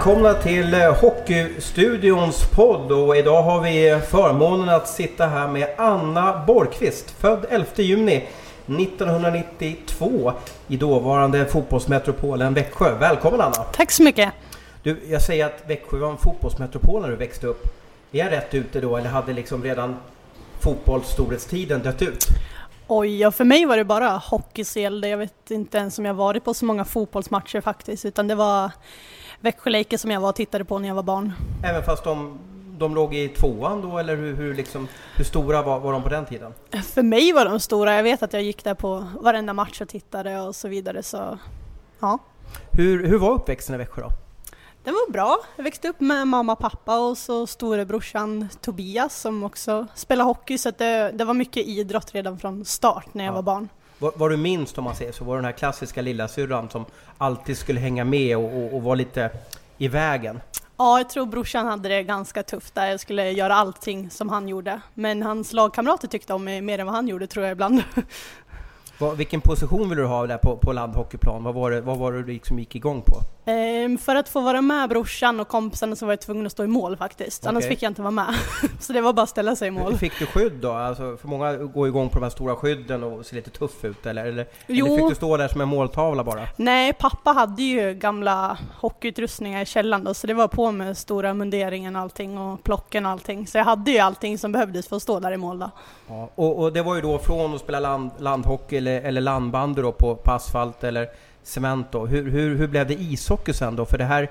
Välkomna till eh, Hockeystudions podd och idag har vi förmånen att sitta här med Anna Borgqvist, född 11 juni 1992 i dåvarande fotbollsmetropolen Växjö. Välkommen Anna! Tack så mycket! Du, jag säger att Växjö var en fotbollsmetropol när du växte upp. Är jag rätt ute då eller hade liksom redan fotbollsstorhetstiden dött ut? Oj, ja, för mig var det bara hockey som gällde. Jag vet inte ens om jag varit på så många fotbollsmatcher faktiskt, utan det var Växjö Lakers som jag var och tittade på när jag var barn. Även fast de, de låg i tvåan då, eller hur, hur, liksom, hur stora var, var de på den tiden? För mig var de stora. Jag vet att jag gick där på varenda match och tittade och så vidare, så ja. Hur, hur var uppväxten i Växjö då? Den var bra. Jag växte upp med mamma och pappa och så storebrorsan Tobias som också spelar hockey så det, det, var mycket idrott redan från start när jag ja. var barn. Vad, vad du minns om man säger så, var den här klassiska lilla syrran som alltid skulle hänga med och, och, och vara lite i vägen? Ja, jag tror brorsan hade det ganska tufft där. Jag skulle göra allting som han gjorde. Men hans lagkamrater tyckte om mig mer än vad han gjorde tror jag ibland. Vad, vilken position vill du ha där på, på landhockeyplan? Vad var det, vad var det du liksom gick igång på? Ehm, för att få vara med brorsan och kompisarna så var jag tvungen att stå i mål faktiskt. Okay. Annars fick jag inte vara med. så det var bara att ställa sig i mål. Fick du skydd då? Alltså, för många går igång på de här stora skydden och ser lite tuff ut eller? Eller, eller fick du stå där som en måltavla bara? Nej, pappa hade ju gamla hockeyutrustningar i källaren då, så det var på med stora munderingen och allting och plocken och allting. Så jag hade ju allting som behövdes för att stå där i mål då. Ja, och, och det var ju då från att spela land, landhockey eller, eller landbandy då på, på asfalt eller cement då. Hur, hur, hur blev det ishockey sen då? För det här,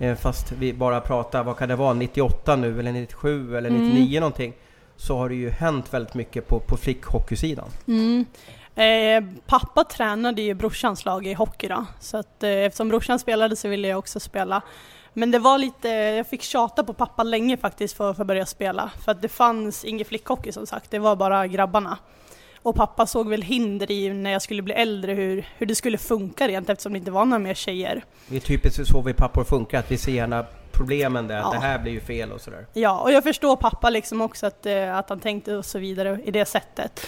eh, fast vi bara pratar, vad kan det vara, 98 nu eller 97 eller 99 mm. någonting. Så har det ju hänt väldigt mycket på, på flickhockeysidan. Mm. Eh, pappa tränade ju brorsans lag i hockey då, så att eh, eftersom brorsan spelade så ville jag också spela. Men det var lite, jag fick tjata på pappa länge faktiskt för att få börja spela, för att det fanns ingen flickhockey som sagt, det var bara grabbarna. Och pappa såg väl hinder i när jag skulle bli äldre hur, hur det skulle funka rent eftersom det inte var några mer tjejer. Det är typiskt så vi pappor funkar, att vi ser gärna problemen där, ja. det här blir ju fel och sådär. Ja, och jag förstår pappa liksom också att, eh, att han tänkte och så vidare i det sättet.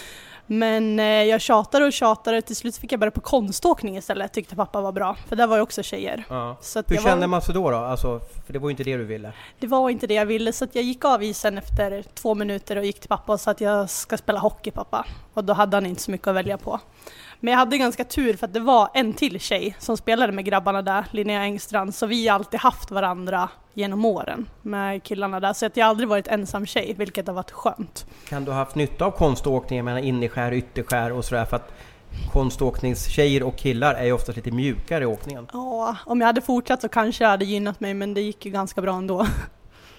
Men eh, jag tjatade och tjatade till slut fick jag börja på konståkning istället, tyckte pappa var bra. För där var ju också tjejer. Ja. Hur kände var... man sig då, då? Alltså, för det var ju inte det du ville. Det var inte det jag ville, så jag gick av isen efter två minuter och gick till pappa och sa att jag ska spela hockey pappa. Och då hade han inte så mycket att välja på. Men jag hade ganska tur för att det var en till tjej som spelade med grabbarna där, Linnea Engstrand, så vi har alltid haft varandra genom åren med killarna där, så att jag aldrig varit ensam tjej, vilket har varit skönt. Kan du ha haft nytta av konståkning, jag menar innerskär, ytterskär och sådär, för att konståkningstjejer och killar är ju oftast lite mjukare i åkningen. Ja, om jag hade fortsatt så kanske det hade gynnat mig, men det gick ju ganska bra ändå.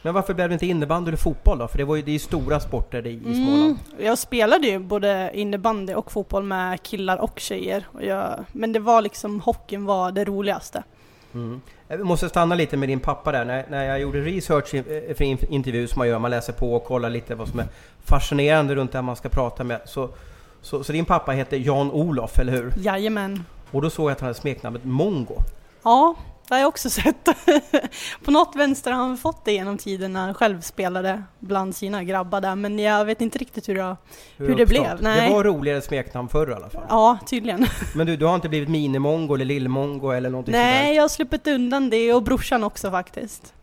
Men varför blev det inte innebandy eller fotboll då? För det var ju, det är ju stora sporter i, i mm, Småland. Mm, jag spelade ju både innebandy och fotboll med killar och tjejer. Och jag, men det var liksom, hockeyn var det roligaste. Mm. Jag måste stanna lite med din pappa där. När, när jag gjorde research för intervju som man gör, man läser på och kollar lite vad som är fascinerande runt det man ska prata med. Så, så, så din pappa heter Jan-Olof, eller hur? Jajamän. Och då såg jag att han hade smeknamnet Mongo. Ja, det har jag också sett. på något vänster har han fått det genom tiden när han själv spelade bland sina grabbar där, men jag vet inte riktigt hur det, hur, hur det blev. Nej. Det var roligare smeknamn förr i alla fall. Ja, tydligen. men du, du har inte blivit minimongo eller lillmongo eller någonting Nej, sådär. jag har sluppit undan det och brorsan också faktiskt.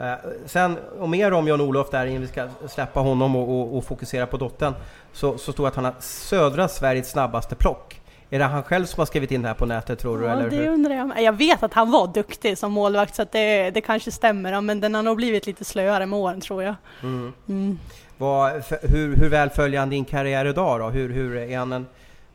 Uh, sen, och mer om Jan-Olof där innan vi ska släppa honom och, och, och fokusera på dottern, så, så stod att han har södra Sveriges snabbaste plock. Är det han själv som har skrivit in det här på nätet tror du? Ja, eller det hur? undrar jag Jag vet att han var duktig som målvakt så det, det kanske stämmer, men den har nog blivit lite slöare med åren tror jag. Mm. Mm. Vad, hur, hur väl följer han din karriär idag då? Hur, hur är han en,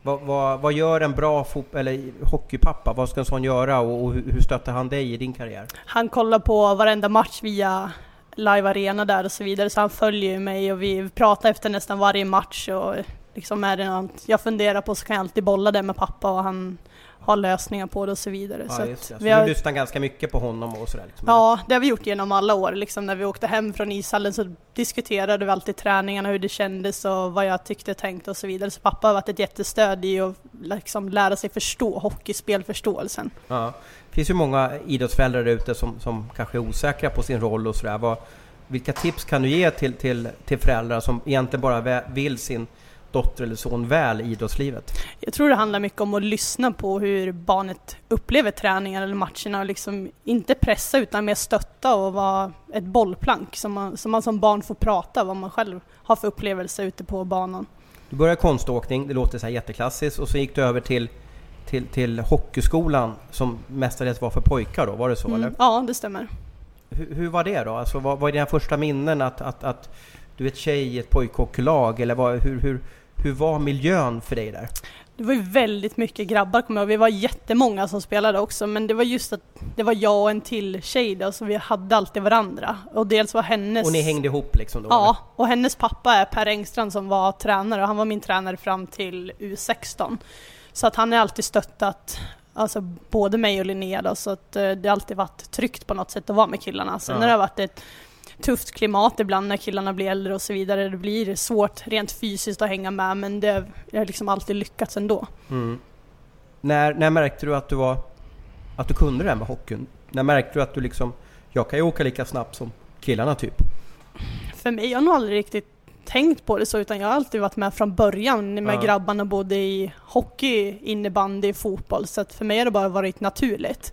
vad, vad, vad gör en bra fot, eller hockeypappa? Vad ska en sån göra och, och hur stöttar han dig i din karriär? Han kollar på varenda match via live arena där och så vidare, så han följer mig och vi pratar efter nästan varje match och liksom är det något jag funderar på så kan jag alltid bolla det med pappa och han har lösningar på det och så vidare. Ja, så just det. Så vi har... du lyssnar ganska mycket på honom och sådär? Liksom, ja, det har vi gjort genom alla år. Liksom när vi åkte hem från ishallen så diskuterade vi alltid träningarna, hur det kändes och vad jag tyckte och tänkte och så vidare. Så pappa har varit ett jättestöd i att liksom lära sig förstå hockeyspelförståelsen. Ja. Det finns ju många idrottsföräldrar ute som, som kanske är osäkra på sin roll och sådär. Vilka tips kan du ge till, till, till föräldrar som egentligen bara vill sin dotter eller son väl i idrottslivet? Jag tror det handlar mycket om att lyssna på hur barnet upplever träningar eller matcherna och liksom inte pressa utan mer stötta och vara ett bollplank som man, som man som barn får prata vad man själv har för upplevelse ute på banan. Du började konståkning, det låter så här jätteklassiskt, och så gick du över till, till, till hockeyskolan som mestadels var för pojkar då, var det så Mm. eller? Ja, det stämmer. Hur, hur var det då? Alltså, vad, vad är dina första minnen att, att, att du är ett tjej i ett pojkhockeylag? Eller vad, hur, hur, hur var miljön för dig där? Det var ju väldigt mycket grabbar kommer jag ihåg. Vi var jättemånga som spelade också men det var just att det var jag och en till tjej då, så vi hade alltid varandra. Och dels var hennes... Och ni hängde ihop liksom då? Ja, och hennes pappa är Per Engstrand som var tränare och han var min tränare fram till U16. Så att han har alltid stöttat alltså, både mig och Linnea då, så att eh, det har alltid varit tryggt på något sätt att vara med killarna. Sen Ja. har det varit ett tufft klimat ibland när killarna blir äldre och så vidare. Det blir svårt rent fysiskt att hänga med men det jag har liksom alltid lyckats ändå. Mm. När, när märkte du att du var... Att du kunde det här med hockeyn? När märkte du att du liksom... Jag kan ju åka lika snabbt som killarna typ. För mig, jag har nog aldrig riktigt tänkt på det så utan jag har alltid varit med från början med Ja. grabbarna både i hockey, innebandy, fotboll så att för mig har det bara varit naturligt.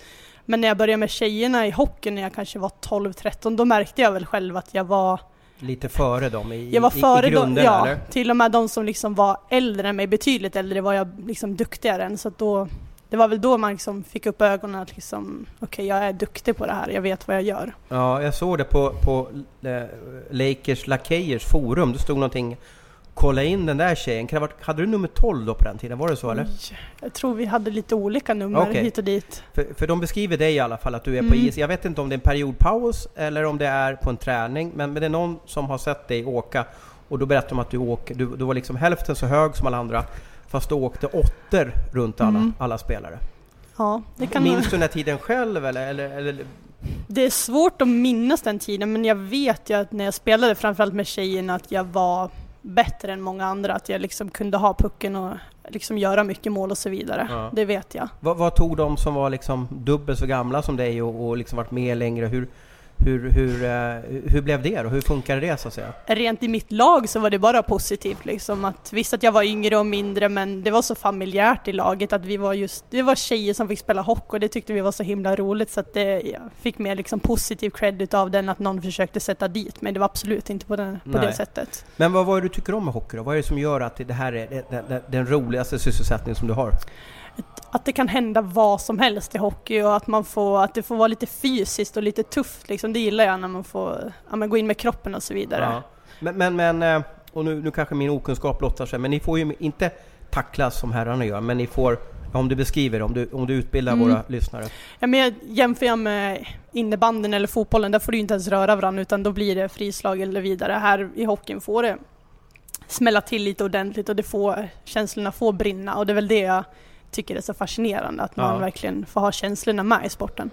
Men när jag började med tjejerna i hockey när jag kanske var 12-13 då märkte jag väl själv att jag var Lite före dem i, jag var i, före i dem, grunderna ja, eller? till och med de som liksom var äldre än mig, betydligt äldre var jag liksom duktigare än så då det var väl då man liksom fick upp ögonen att liksom okej jag är duktig på det här, jag vet vad jag gör. Ja, jag såg det på, på eh, Lakers Lakejers forum. Det stod någonting Kolla in den där tjejen. Kan varit, hade du nummer 12 då på den tiden? Var det så eller? Jag tror vi hade lite olika nummer Okej. hit och dit. För, för de beskriver dig i alla fall att du är på Mm. is. Jag vet inte om det är en periodpaus eller om det är på en träning. Men, men det är någon som har sett dig åka och då berättar de att du åker. Du, du var liksom hälften så hög som alla andra. Fast du åkte åttor runt alla, Mm. alla spelare. Ja, det kan Minns du den här tiden själv eller? eller, eller Det är svårt att minnas den tiden men jag vet ju att när jag spelade framförallt med tjejerna att jag var bättre än många andra. Att jag liksom kunde ha pucken och liksom göra mycket mål och så vidare. Ja. Det vet jag. vad, vad tog de som var liksom dubbelt så gamla som dig och, och liksom varit med längre? Hur, hur, hur, eh, hur blev det då? Hur funkade det så att säga? Rent i mitt lag så var det bara positivt liksom. Att, visst att jag var yngre och mindre men det var så familjärt i laget att vi var just, det var tjejer som fick spela hockey och det tyckte vi var så himla roligt så att det, jag fick mer liksom positiv credit av den att någon försökte sätta dit mig. Det var absolut inte på, den, på det sättet. Men vad var det du tycker om med hockey då? Vad är det som gör att det här är den, den, den roligaste sysselsättningen som du har? Att det kan hända vad som helst i hockey och att man får, att det får vara lite fysiskt och lite tufft liksom. Det gillar jag när man får ja, men gå in med kroppen och så vidare. Ja. Men, men, men eh, och nu, nu kanske min okunskap blottar sig, men ni får ju inte tacklas som herrarna gör, men ni får, om du beskriver, om du, om du utbildar Mm. våra lyssnare. Ja, men jag jämför jag med innebanden eller fotbollen, där får du inte ens röra varandra utan då blir det frislag eller vidare. Här i hockeyn får det smälla till lite ordentligt och det får, känslorna får brinna och det är väl det jag tycker är så fascinerande, att man Ja. verkligen får ha känslorna med i sporten.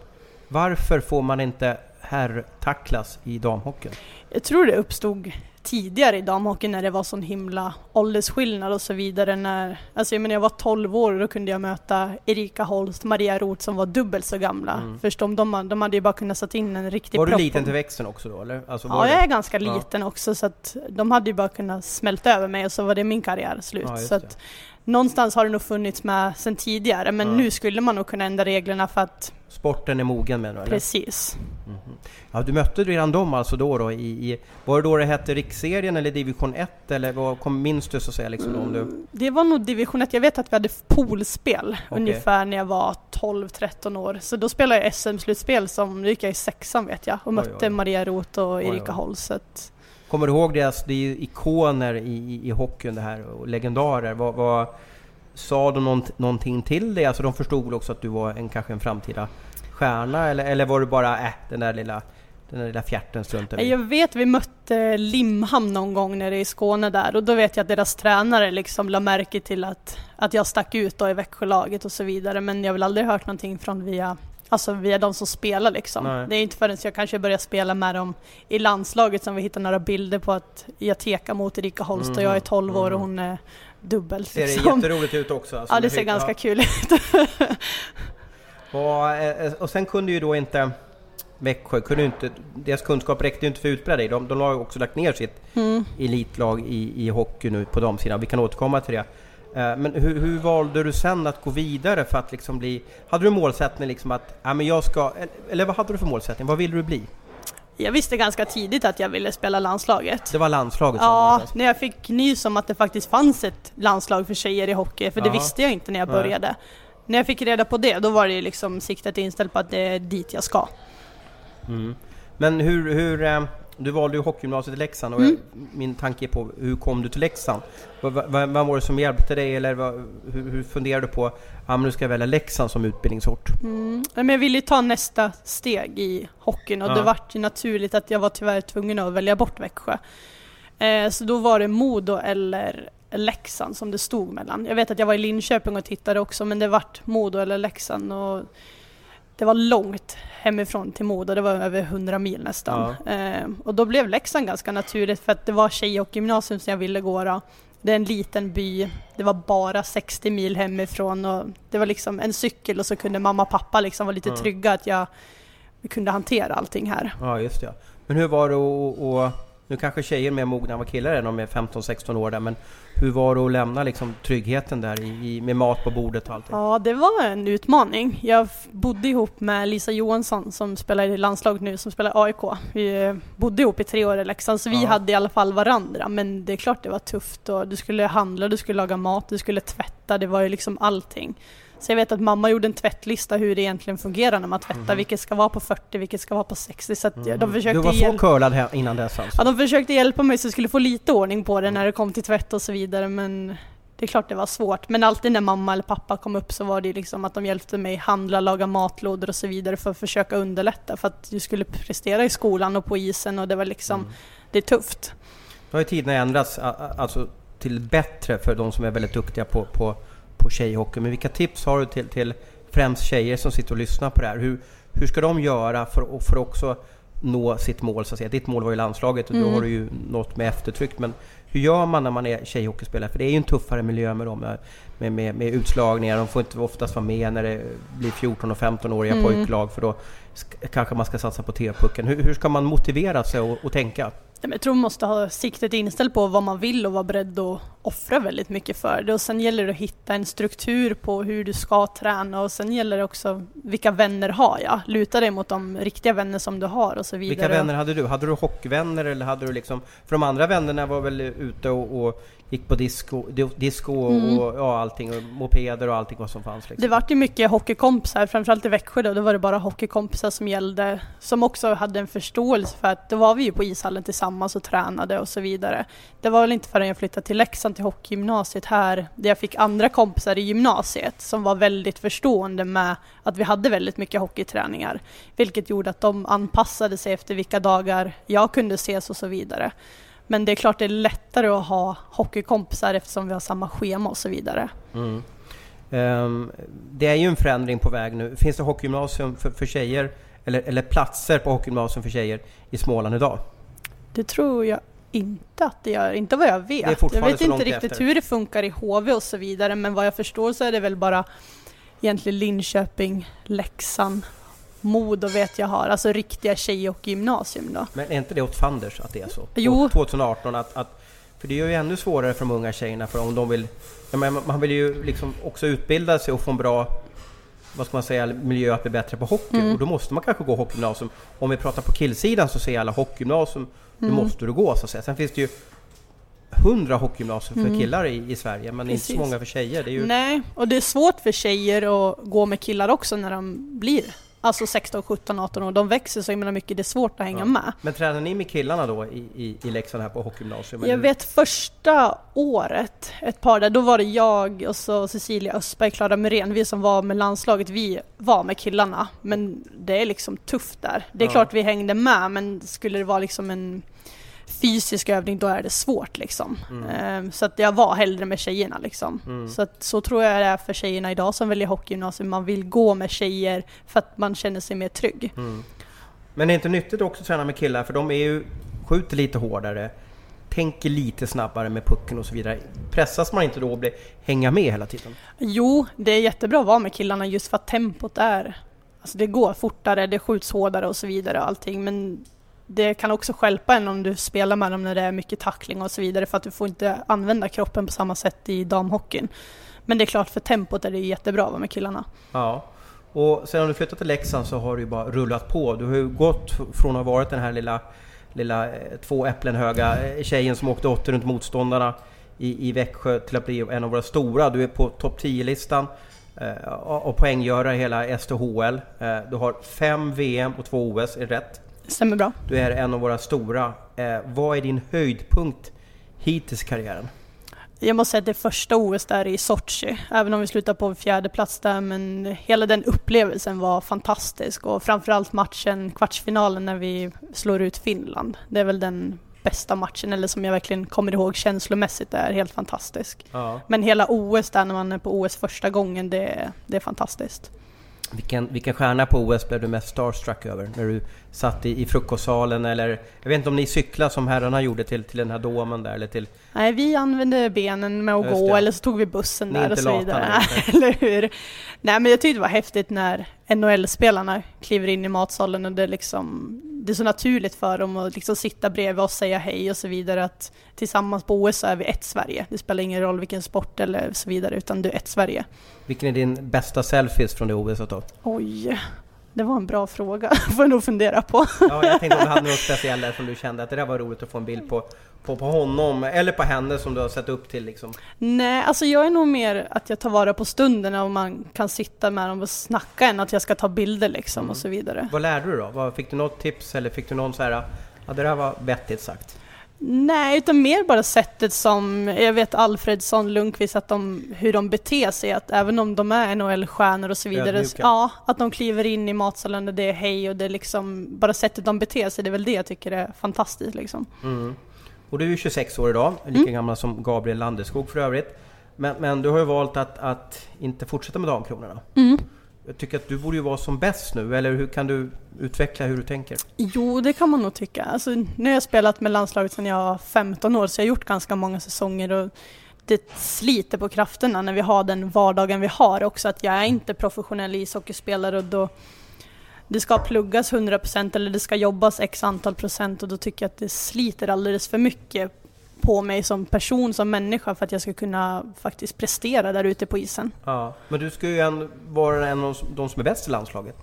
Varför får man inte herrtacklas i damhockeyn? Jag tror det uppstod tidigare i damhockey när det var sån himla åldersskillnad och så vidare. När, alltså jag, menar, jag var 12 år och då kunde jag möta Erika Holst, Maria Roth som var dubbelt så gamla. Mm. Förstå, de, de hade ju bara kunnat sätta in en riktig Var du propp liten om- till växten också då eller? Alltså, Ja, det- jag är ganska Ja. liten också så att de hade ju bara kunnat smälta över mig och så var det min karriär slut. Ja, så det. att någonstans har det nog funnits med sen tidigare men Ja. nu skulle man nog kunna ändra reglerna för att Sporten är mogen med nu eller? precis. Mhm. Ja, du mötte redan dem alltså då, då i, i, var det då det hette riksserien eller division 1 eller vad kom, minns du så att säga liksom om du? Det var nog division 1, jag vet att vi hade poolspel Okej. ungefär när jag var 12-13 år. Så då spelade jag SM-slutspel som, då gick jag i sexan vet jag och Oj, mötte oj. Maria Roth och Erika oj. Holst. Kommer du ihåg deras, det är ju ikoner i, i, i hockeyn det här och legendarer. Vad, vad, sa de nånt, någonting till dig? Alltså de förstod väl också att du var en, kanske en framtida stjärna eller, eller var du bara äh, den där lilla, den där lilla fjärten struntar vi i? Jag vet vi mötte Limhamn någon gång nere i Skåne där och då vet jag att deras tränare liksom la märke till att, att jag stack ut då i Växjölaget och så vidare men jag har väl aldrig hört någonting från via Alltså via de som spelar liksom. Nej. Det är inte förrän jag kanske börjar spela med dem i landslaget som vi hittar några bilder på att jag tekar mot Erika Holst och jag är 12 år och hon är dubbelt. Ser det liksom. jätteroligt ut också? Alltså, Ja det ser hy- ganska ja. kul ut. Och, eh, och sen kunde ju då inte Växjö kunde inte, deras kunskap räckte inte för att utbreda dig. De, de har också lagt ner sitt Mm. elitlag i, i hockey nu på de sidan. Vi kan återkomma till det. Eh, Men hur, hur valde du sen att gå vidare för att liksom bli... Hade du målsättning liksom att, ja men jag ska... Eller vad hade du för målsättning? Vad ville du bli? Jag visste ganska tidigt att jag ville spela landslaget. Det var landslaget som var Ja, det. när jag fick nys om att det faktiskt fanns ett landslag för tjejer i hockey, för det Jaha. visste jag inte när jag Nej. började. När jag fick reda på det, då var det liksom siktet inställt på att det är dit jag ska. Mm. Men hur, hur... Du valde ju hockeygymnasiet i Leksand och Mm. jag, min tanke är på hur kom du till Leksand? Vad, var det som hjälpte dig eller vad, hur, hur funderade du på ja, men nu ska jag välja Leksand som utbildningsort? Mm. Men jag ville ju ta nästa steg i hockeyn och Ja. det vart ju naturligt att jag var tyvärr tvungen att välja bort Växjö. Eh, så då var det Modo eller Leksand som det stod mellan. Jag vet att jag var i Linköping och tittade också men det vart Modo eller Leksand och det var långt hemifrån till Modo, det var över 100 mil nästan. Eh, och då blev Leksand ganska naturligt för att det var tjej och gymnasium som jag ville gå då. Det är en liten by, det var bara 60 mil hemifrån och det var liksom en cykel och så kunde mamma och pappa liksom vara lite Mm. trygga att jag kunde hantera allting här. Ja, just det. Men hur var det att- Nu kanske tjejer är mer mogna än vad killar är, de är 15-16 år där, men hur var det att lämna liksom tryggheten där i, med mat på bordet och allting? Ja, det var en utmaning. Jag bodde ihop med Lisa Johansson som spelar i landslaget nu, som spelar AIK. Vi eh, bodde ihop i tre år i Leksand, så vi Ja. hade i alla fall varandra. Men det är klart det var tufft och du skulle handla, du skulle laga mat, du skulle tvätta, det var ju liksom allting. Så jag vet att mamma gjorde en tvättlista hur det egentligen fungerar när man tvättar, Mhm. vilket ska vara på 40, vilket ska vara på 60. Så Mm. de försökte Du var så curlad här innan dess alltså? Ja, de försökte hjälpa mig så jag skulle få lite ordning på det när det kom till tvätt och så vidare men det är klart det var svårt. Men alltid när mamma eller pappa kom upp så var det liksom att de hjälpte mig handla, laga matlådor och så vidare för att försöka underlätta för att du skulle prestera i skolan och på isen och det var liksom, Mm. det är tufft. Nu har ju tiderna ändrats alltså, till bättre för de som är väldigt duktiga på, på, på tjejhockey. Men vilka tips har du till, till främst tjejer som sitter och lyssnar på det här? Hur, hur ska de göra för, för att också nå sitt mål? Så att säga? Ditt mål var ju landslaget och då Mm. har du ju nått med eftertryck. Men hur gör man när man är tjejhockeyspelare? För det är ju en tuffare miljö med dem. Med, med, med utslagningar, de får inte oftast vara med när det blir 14 och 15-åriga Mm. pojklag för då sk- kanske man ska satsa på T-pucken. Hur, hur ska man motivera sig och, och tänka? Jag tror man måste ha siktet inställt på vad man vill och vara beredd att offra väldigt mycket för det. Och sen gäller det att hitta en struktur på hur du ska träna och sen gäller det också vilka vänner har jag? Luta dig mot de riktiga vänner som du har och så vidare. Vilka vänner hade du? Hade du hockeyvänner eller hade du liksom... För de andra vännerna var väl ute och, och gick på disco, di- disco och, Mm. och ja, allting, och mopeder och allting vad som fanns liksom. Det vart ju mycket hockeykompisar, framförallt i Växjö då, då var det bara hockeykompisar som gällde, som också hade en förståelse för att då var vi ju på ishallen tillsammans och tränade och så vidare. Det var väl inte förrän jag flyttade till Leksand till hockeygymnasiet här, där jag fick andra kompisar i gymnasiet som var väldigt förstående med att vi hade väldigt mycket hockeyträningar, vilket gjorde att de anpassade sig efter vilka dagar jag kunde ses och så vidare. Men det är klart det är lättare att ha hockeykompisar eftersom vi har samma schema och så vidare. Mm. Um, det är ju en förändring på väg nu. Finns det hockeygymnasium för, för tjejer? Eller, eller platser på hockeygymnasium för tjejer i Småland idag? Det tror jag inte att det gör, inte vad jag vet. Jag vet inte riktigt efter. hur det funkar i HV och så vidare, men vad jag förstår så är det väl bara egentligen Linköping, Leksand, Modo vet jag har, alltså riktiga tjej och gymnasium då. Men är inte det åt fanders att det är så? Jo. 2018 att, att... För det gör ju ännu svårare för de unga tjejerna för om de vill... Ja, men man vill ju liksom också utbilda sig och få en bra vad ska man säga, miljö att bli bättre på hockey. Mm. Och då måste man kanske gå hockeygymnasium. Om vi pratar på killsidan så säger alla hockeygymnasium, nu Mm. måste du gå så att säga. Sen finns det ju hundra hockeygymnasium för Mm. killar i, i Sverige, men inte så Precis. många för tjejer. Ju, Nej, och det är svårt för tjejer att gå med killar också när de blir alltså 16, 17, 18 år. De växer så himla mycket, det är svårt att hänga Ja. med. Men tränar ni med killarna då i, i, i Leksand här på hockeygymnasium? Jag vet första året, ett par där, då var det jag och så Cecilia Östberg, Klara Myrén, vi som var med landslaget, vi var med killarna. Men det är liksom tufft där. Det är Ja. klart vi hängde med, men skulle det vara liksom en fysisk övning, då är det svårt liksom. Mm. Ehm, Så att jag var hellre med tjejerna liksom. Mm. Så att så tror jag det är för tjejerna idag som väljer hockeygymnasium. Man vill gå med tjejer för att man känner sig mer trygg. Mm. Men är inte nyttigt också att träna med killar för de är ju, skjuter lite hårdare, tänker lite snabbare med pucken och så vidare. Pressas man inte då och blir, hänga med hela tiden? Jo, det är jättebra att vara med killarna just för att tempot är alltså det går fortare, det skjuts hårdare och så vidare och allting men det kan också skälpa en om du spelar med dem när det är mycket tackling och så vidare för att du får inte använda kroppen på samma sätt i damhockeyn. Men det är klart, för tempot är det jättebra att vara med killarna. Ja. Och sen du flyttat till Leksand så har du ju bara rullat på. Du har ju gått från att ha varit den här lilla, lilla eh, två äpplen höga eh, tjejen som åkte åtta runt motståndarna i, i Växjö till att bli en av våra stora. Du är på topp 10-listan eh, och poänggörare i hela STHL. Eh, du har fem VM och två OS, är det rätt? Stämmer bra. Du är en av våra stora. Eh, vad är din höjdpunkt hittills i karriären? Jag måste säga att det första OS där i Sochi, även om vi slutar på fjärde plats där, men hela den upplevelsen var fantastisk och framförallt matchen, kvartsfinalen när vi slår ut Finland. Det är väl den bästa matchen, eller som jag verkligen kommer ihåg känslomässigt, det är helt fantastisk. Ja. Men hela OS där när man är på OS första gången, det, det är fantastiskt. Vilken, vilken stjärna på OS blev du mest starstruck över? När du satt i, i frukostsalen eller... Jag vet inte om ni cyklade som herrarna gjorde till, till den här domen där eller till... Nej, vi använde benen med att Just gå det. eller så tog vi bussen Ni är där och så vidare. Nej, eller hur? Nej, men jag tyckte det var häftigt när NHL-spelarna kliver in i matsalen och det, liksom, det är så naturligt för dem att liksom sitta bredvid oss, säga hej och så vidare. Att tillsammans på OS så är vi ett Sverige. Det spelar ingen roll vilken sport eller så vidare, utan du är ett Sverige. Vilken är din bästa selfies från det OSet då? Oj, det var en bra fråga. får jag nog fundera på. Ja, jag tänkte om du hade något speciellt där som du kände att det där var roligt att få en bild på, på, på honom eller på henne som du har sett upp till liksom. Nej, alltså jag är nog mer att jag tar vara på stunden och man kan sitta med dem och snacka än att jag ska ta bilder liksom Mm. och så vidare. Vad lärde du då? Fick du något tips eller fick du någon så här, ja det där var vettigt sagt? Nej, utan mer bara sättet som, jag vet Alfredsson, Lundqvist, att de, hur de beter sig, att även om de är NHL-stjärnor och så vidare, ja, att de kliver in i matsalen och det är hej och det är liksom, bara sättet de beter sig, det är väl det jag tycker är fantastiskt liksom. Mm. Och du är ju 26 år idag, lika Mm. gammal som Gabriel Landeskog för övrigt. Men, men du har ju valt att, att inte fortsätta med Damkronorna. Mm. Jag tycker att du borde ju vara som bäst nu, eller hur kan du utveckla hur du tänker? Jo, det kan man nog tycka. Alltså, nu har jag spelat med landslaget sedan jag var 15 år, så jag har gjort ganska många säsonger och det sliter på krafterna när vi har den vardagen vi har också, att jag är inte professionell ishockeyspelare och då det ska pluggas 100% eller det ska jobbas x antal procent och då tycker jag att det sliter alldeles för mycket på mig som person, som människa för att jag ska kunna faktiskt prestera där ute på isen. Ja, men du ska ju en, vara en av de som är bäst i landslaget.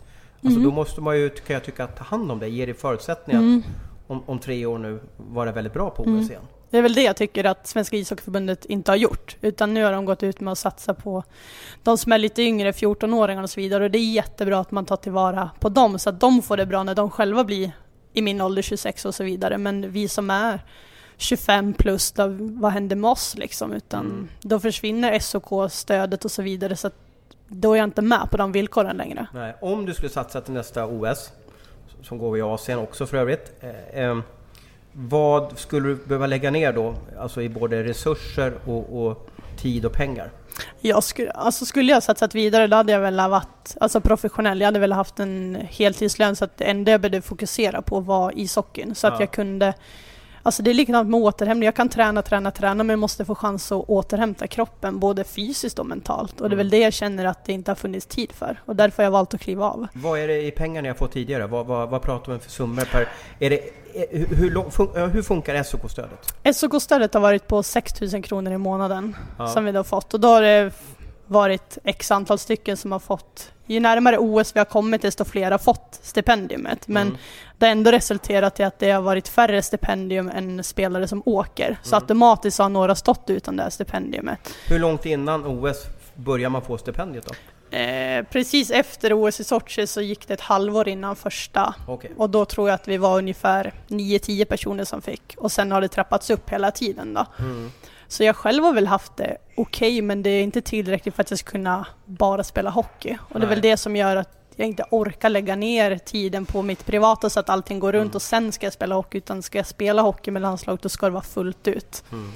Alltså Mhm. då måste man ju, kan jag tycka, ta hand om dig, ge dig förutsättningar Mm. om, om tre år nu vara väldigt bra på OS Mm. igen. Det är väl det jag tycker att Svenska ishockeyförbundet inte har gjort. Utan nu har de gått ut med att satsa på de som är lite yngre, 14-åringar och så vidare. Och det är jättebra att man tar tillvara på dem så att de får det bra när de själva blir i min ålder 26 och så vidare. Men vi som är 25 plus, då, vad händer med oss liksom? Utan Mm. då försvinner SOK-stödet och så vidare. Så att då är jag inte med på de villkoren längre. Nej, om du skulle satsa till nästa OS, som går i Asien också för övrigt. Eh, eh, vad skulle du behöva lägga ner då? Alltså i både resurser och, och tid och pengar? Jag skulle, alltså skulle jag satsat vidare då hade jag väl varit alltså professionell. Jag hade väl haft en heltidslön så att det enda jag behövde fokusera på var ishockeyn. Så att Ja. jag kunde Alltså det är likadant med återhämtning. Jag kan träna, träna, träna men jag måste få chans att återhämta kroppen både fysiskt och mentalt. Och det är väl Mm. det jag känner att det inte har funnits tid för. Och därför har jag valt att kliva av. Vad är det i pengar ni har fått tidigare? Vad, vad, vad pratar om för summor per... Är det, hur, hur, fun, hur funkar SOK-stödet? SOK-stödet har varit på 6 000 kronor i månaden Ja. som vi då fått. Och då har det varit x antal stycken som har fått, ju närmare OS vi har kommit desto fler har fått stipendiumet. Men Mm. det har ändå resulterat i att det har varit färre stipendium än spelare som åker. Så Mm. automatiskt har några stått utan det här stipendiumet. Hur långt innan OS börjar man få stipendiet då? Eh, precis efter OS i Sochi så gick det ett halvår innan första. Okej. Och då tror jag att vi var ungefär 9-10 personer som fick. Och sen har det trappats upp hela tiden då. Mm. Så jag själv har väl haft det okej, men det är inte tillräckligt för att jag ska kunna bara spela hockey. Och det är Nej. väl det som gör att jag inte orkar lägga ner tiden på mitt privata så att allting går runt Mm. och sen ska jag spela hockey. Utan ska jag spela hockey med landslaget då ska det vara fullt ut. Mm.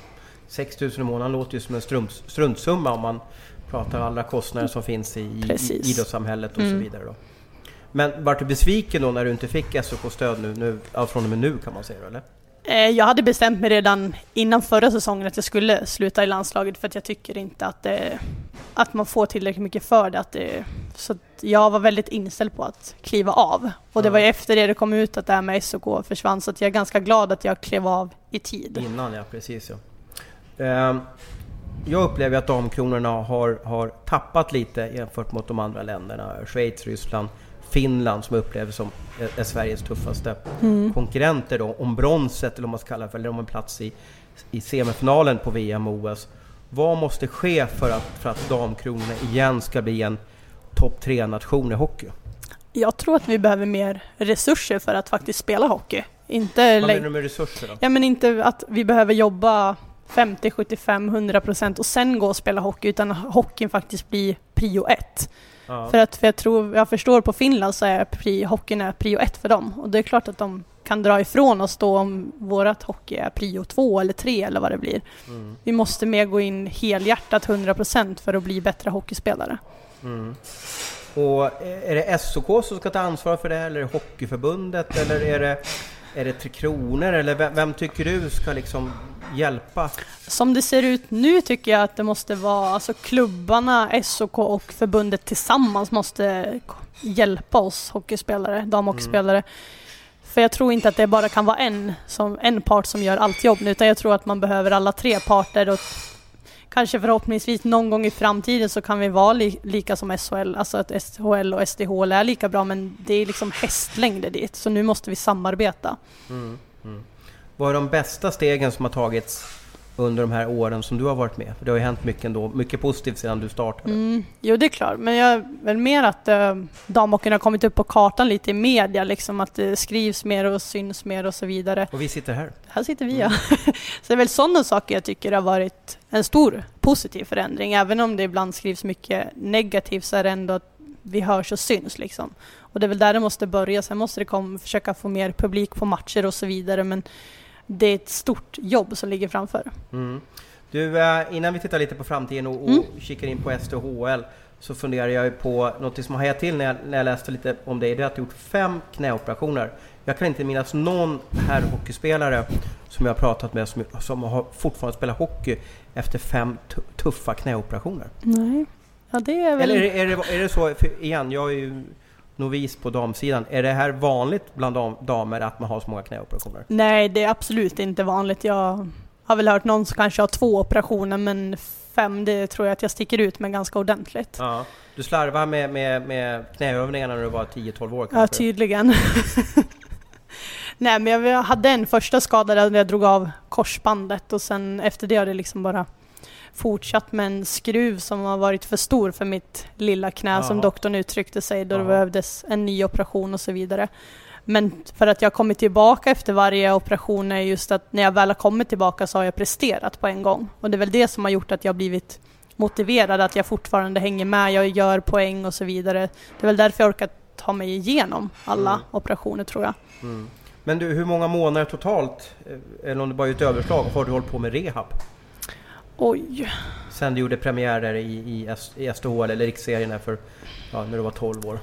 6 000 i månaden låter ju som en strunt, struntsumma om man pratar alla kostnader som finns i, i idrottssamhället och så Mm. vidare. Då. Men vart du besviken då när du inte fick SOK-stöd nu, nu från och med nu kan man säga eller? Eh, Jag hade bestämt mig redan innan förra säsongen att jag skulle sluta i landslaget för att jag tycker inte att, det, att man får tillräckligt mycket för det. Det Så jag var väldigt inställd på att kliva av. Och det var ju efter det det kom ut att det här med SOK försvann, så jag är ganska glad att jag klev av i tid. Innan ja, precis ja. Ehm, jag upplever att damkronorna har, har tappat lite jämfört mot de andra länderna. Schweiz, Ryssland, Finland som upplevs som är, Sveriges tuffaste Mm. konkurrenter då, om bronset eller om man ska kalla det för, eller om en plats i, i semifinalen på VM och OS. Vad måste ske för att, för att damkronorna igen ska bli en topp 3-nation i hockey? Jag tror att vi behöver mer resurser för att faktiskt spela hockey. Inte Vad menar du med resurser då? Ja men inte att vi behöver jobba 50, 75, 100 procent och sen gå och spela hockey utan hockeyn faktiskt blir prio ett. Ja. För att för jag tror, jag förstår på Finland så är pri, hockeyn är prio ett för dem och det är klart att de kan dra ifrån oss då om vårat hockey är prio två eller tre eller vad det blir. Mm. Vi måste mer gå in helhjärtat 100 procent för att bli bättre hockeyspelare. Mm. Och är det SOK som ska ta ansvar för det eller är det Hockeyförbundet eller är det, är det Tre Kronor eller vem, vem tycker du ska liksom hjälpa? Som det ser ut nu tycker jag att det måste vara, alltså klubbarna, SOK och förbundet tillsammans måste hjälpa oss hockeyspelare, damhockeyspelare. För jag tror inte att det bara kan vara en, som, en part som gör allt jobb nu, utan jag tror att man behöver alla tre parter och kanske förhoppningsvis någon gång i framtiden så kan vi vara li, lika som SHL, alltså att SHL och SDHL är lika bra, men det är liksom hästlängder dit, så nu måste vi samarbeta. Mm. Mm. Vad är de bästa stegen som har tagits under de här åren som du har varit med? För det har ju hänt mycket ändå, mycket positivt sedan du startade. Mm, jo, det är klart. Men jag väl mer att äh, damhockeyn har kommit upp på kartan lite i media, liksom att det skrivs mer och syns mer och så vidare. Och vi sitter här. Här sitter vi ja. så det är väl sådana saker jag tycker har varit en stor positiv förändring. Även om det ibland skrivs mycket negativt så är det ändå att vi hörs och syns liksom. Och det är väl där det måste börja. Sen måste det komma, försöka få mer publik på matcher och så vidare. Men det är ett stort jobb som ligger framför. Mm. Du, eh, innan vi tittar lite på framtiden och, och Mm. kikar in på SDHL så funderar jag ju på något som har hajat till när jag, när jag läste lite om dig. Det är att du har gjort fem knäoperationer. Jag kan inte minnas någon herrhockeyspelare som jag har pratat med som, som har fortfarande spelat hockey efter fem tu- tuffa knäoperationer. Nej. Ja, det är väl... Eller är det, är det, är det så, igen, jag är ju novis på damsidan. Är det här vanligt bland dam, damer att man har så många knäoperationer? Nej, det är absolut inte vanligt. Jag har väl hört någon som kanske har två operationer, men fem, det tror jag att jag sticker ut med ganska ordentligt. Ja. Du slarvar med, med, med knäövningarna när du var 10-12 år kanske? Ja, tydligen. Nej, men jag hade en första skada där jag drog av korsbandet och sen efter det har det liksom bara fortsatt med en skruv som har varit för stor för mitt lilla knä som Jaha. doktorn uttryckte sig då det Jaha. behövdes en ny operation och så vidare. Men för att jag har kommit tillbaka efter varje operation är just att när jag väl har kommit tillbaka så har jag presterat på en gång. Och det är väl det som har gjort att jag har blivit motiverad, att jag fortfarande hänger med, jag gör poäng och så vidare. Det är väl därför jag orkar ta mig igenom alla Mm. operationer tror jag. Mm. Men du, hur många månader totalt, eh, eller om det bara är ett överslag, har du hållit på med rehab? Oj. Sen du gjorde premiärer i, i, i SDHL eller riksserien här för, ja, när du var 12 år.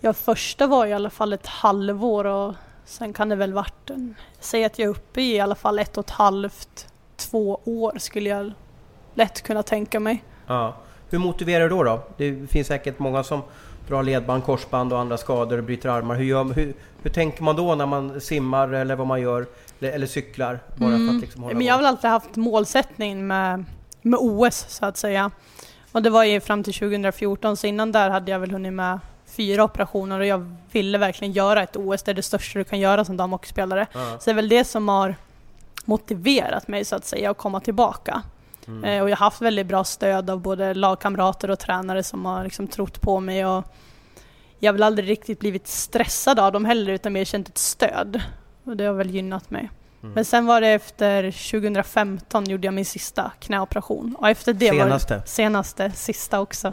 Ja, första var i alla fall ett halvår och sen kan det väl varit en... Säg att jag är uppe i i alla fall ett och ett halvt, två år skulle jag lätt kunna tänka mig. Ja. Hur motiverar du då, då? Det finns säkert många som drar ledband, korsband och andra skador och bryter armar. Hur, gör, hur, hur tänker man då när man simmar eller vad man gör? Eller, cyklar? Bara för Mm. att liksom hålla Men jag har väl alltid haft målsättning med, med OS så att säga. Och det var ju fram till 2014, så innan där hade jag väl hunnit med fyra operationer och jag ville verkligen göra ett OS, det är det största du kan göra som damhockeyspelare. Ja. Så det är väl det som har motiverat mig så att säga att komma tillbaka. Mm. Eh, och jag har haft väldigt bra stöd av både lagkamrater och tränare som har liksom trott på mig. Och jag har väl aldrig riktigt blivit stressad av dem heller utan mer känt ett stöd. Och det har väl gynnat mig. Mm. Men sen var det efter 2015 gjorde jag min sista knäoperation. Och efter det Senaste? var det senaste, sista också.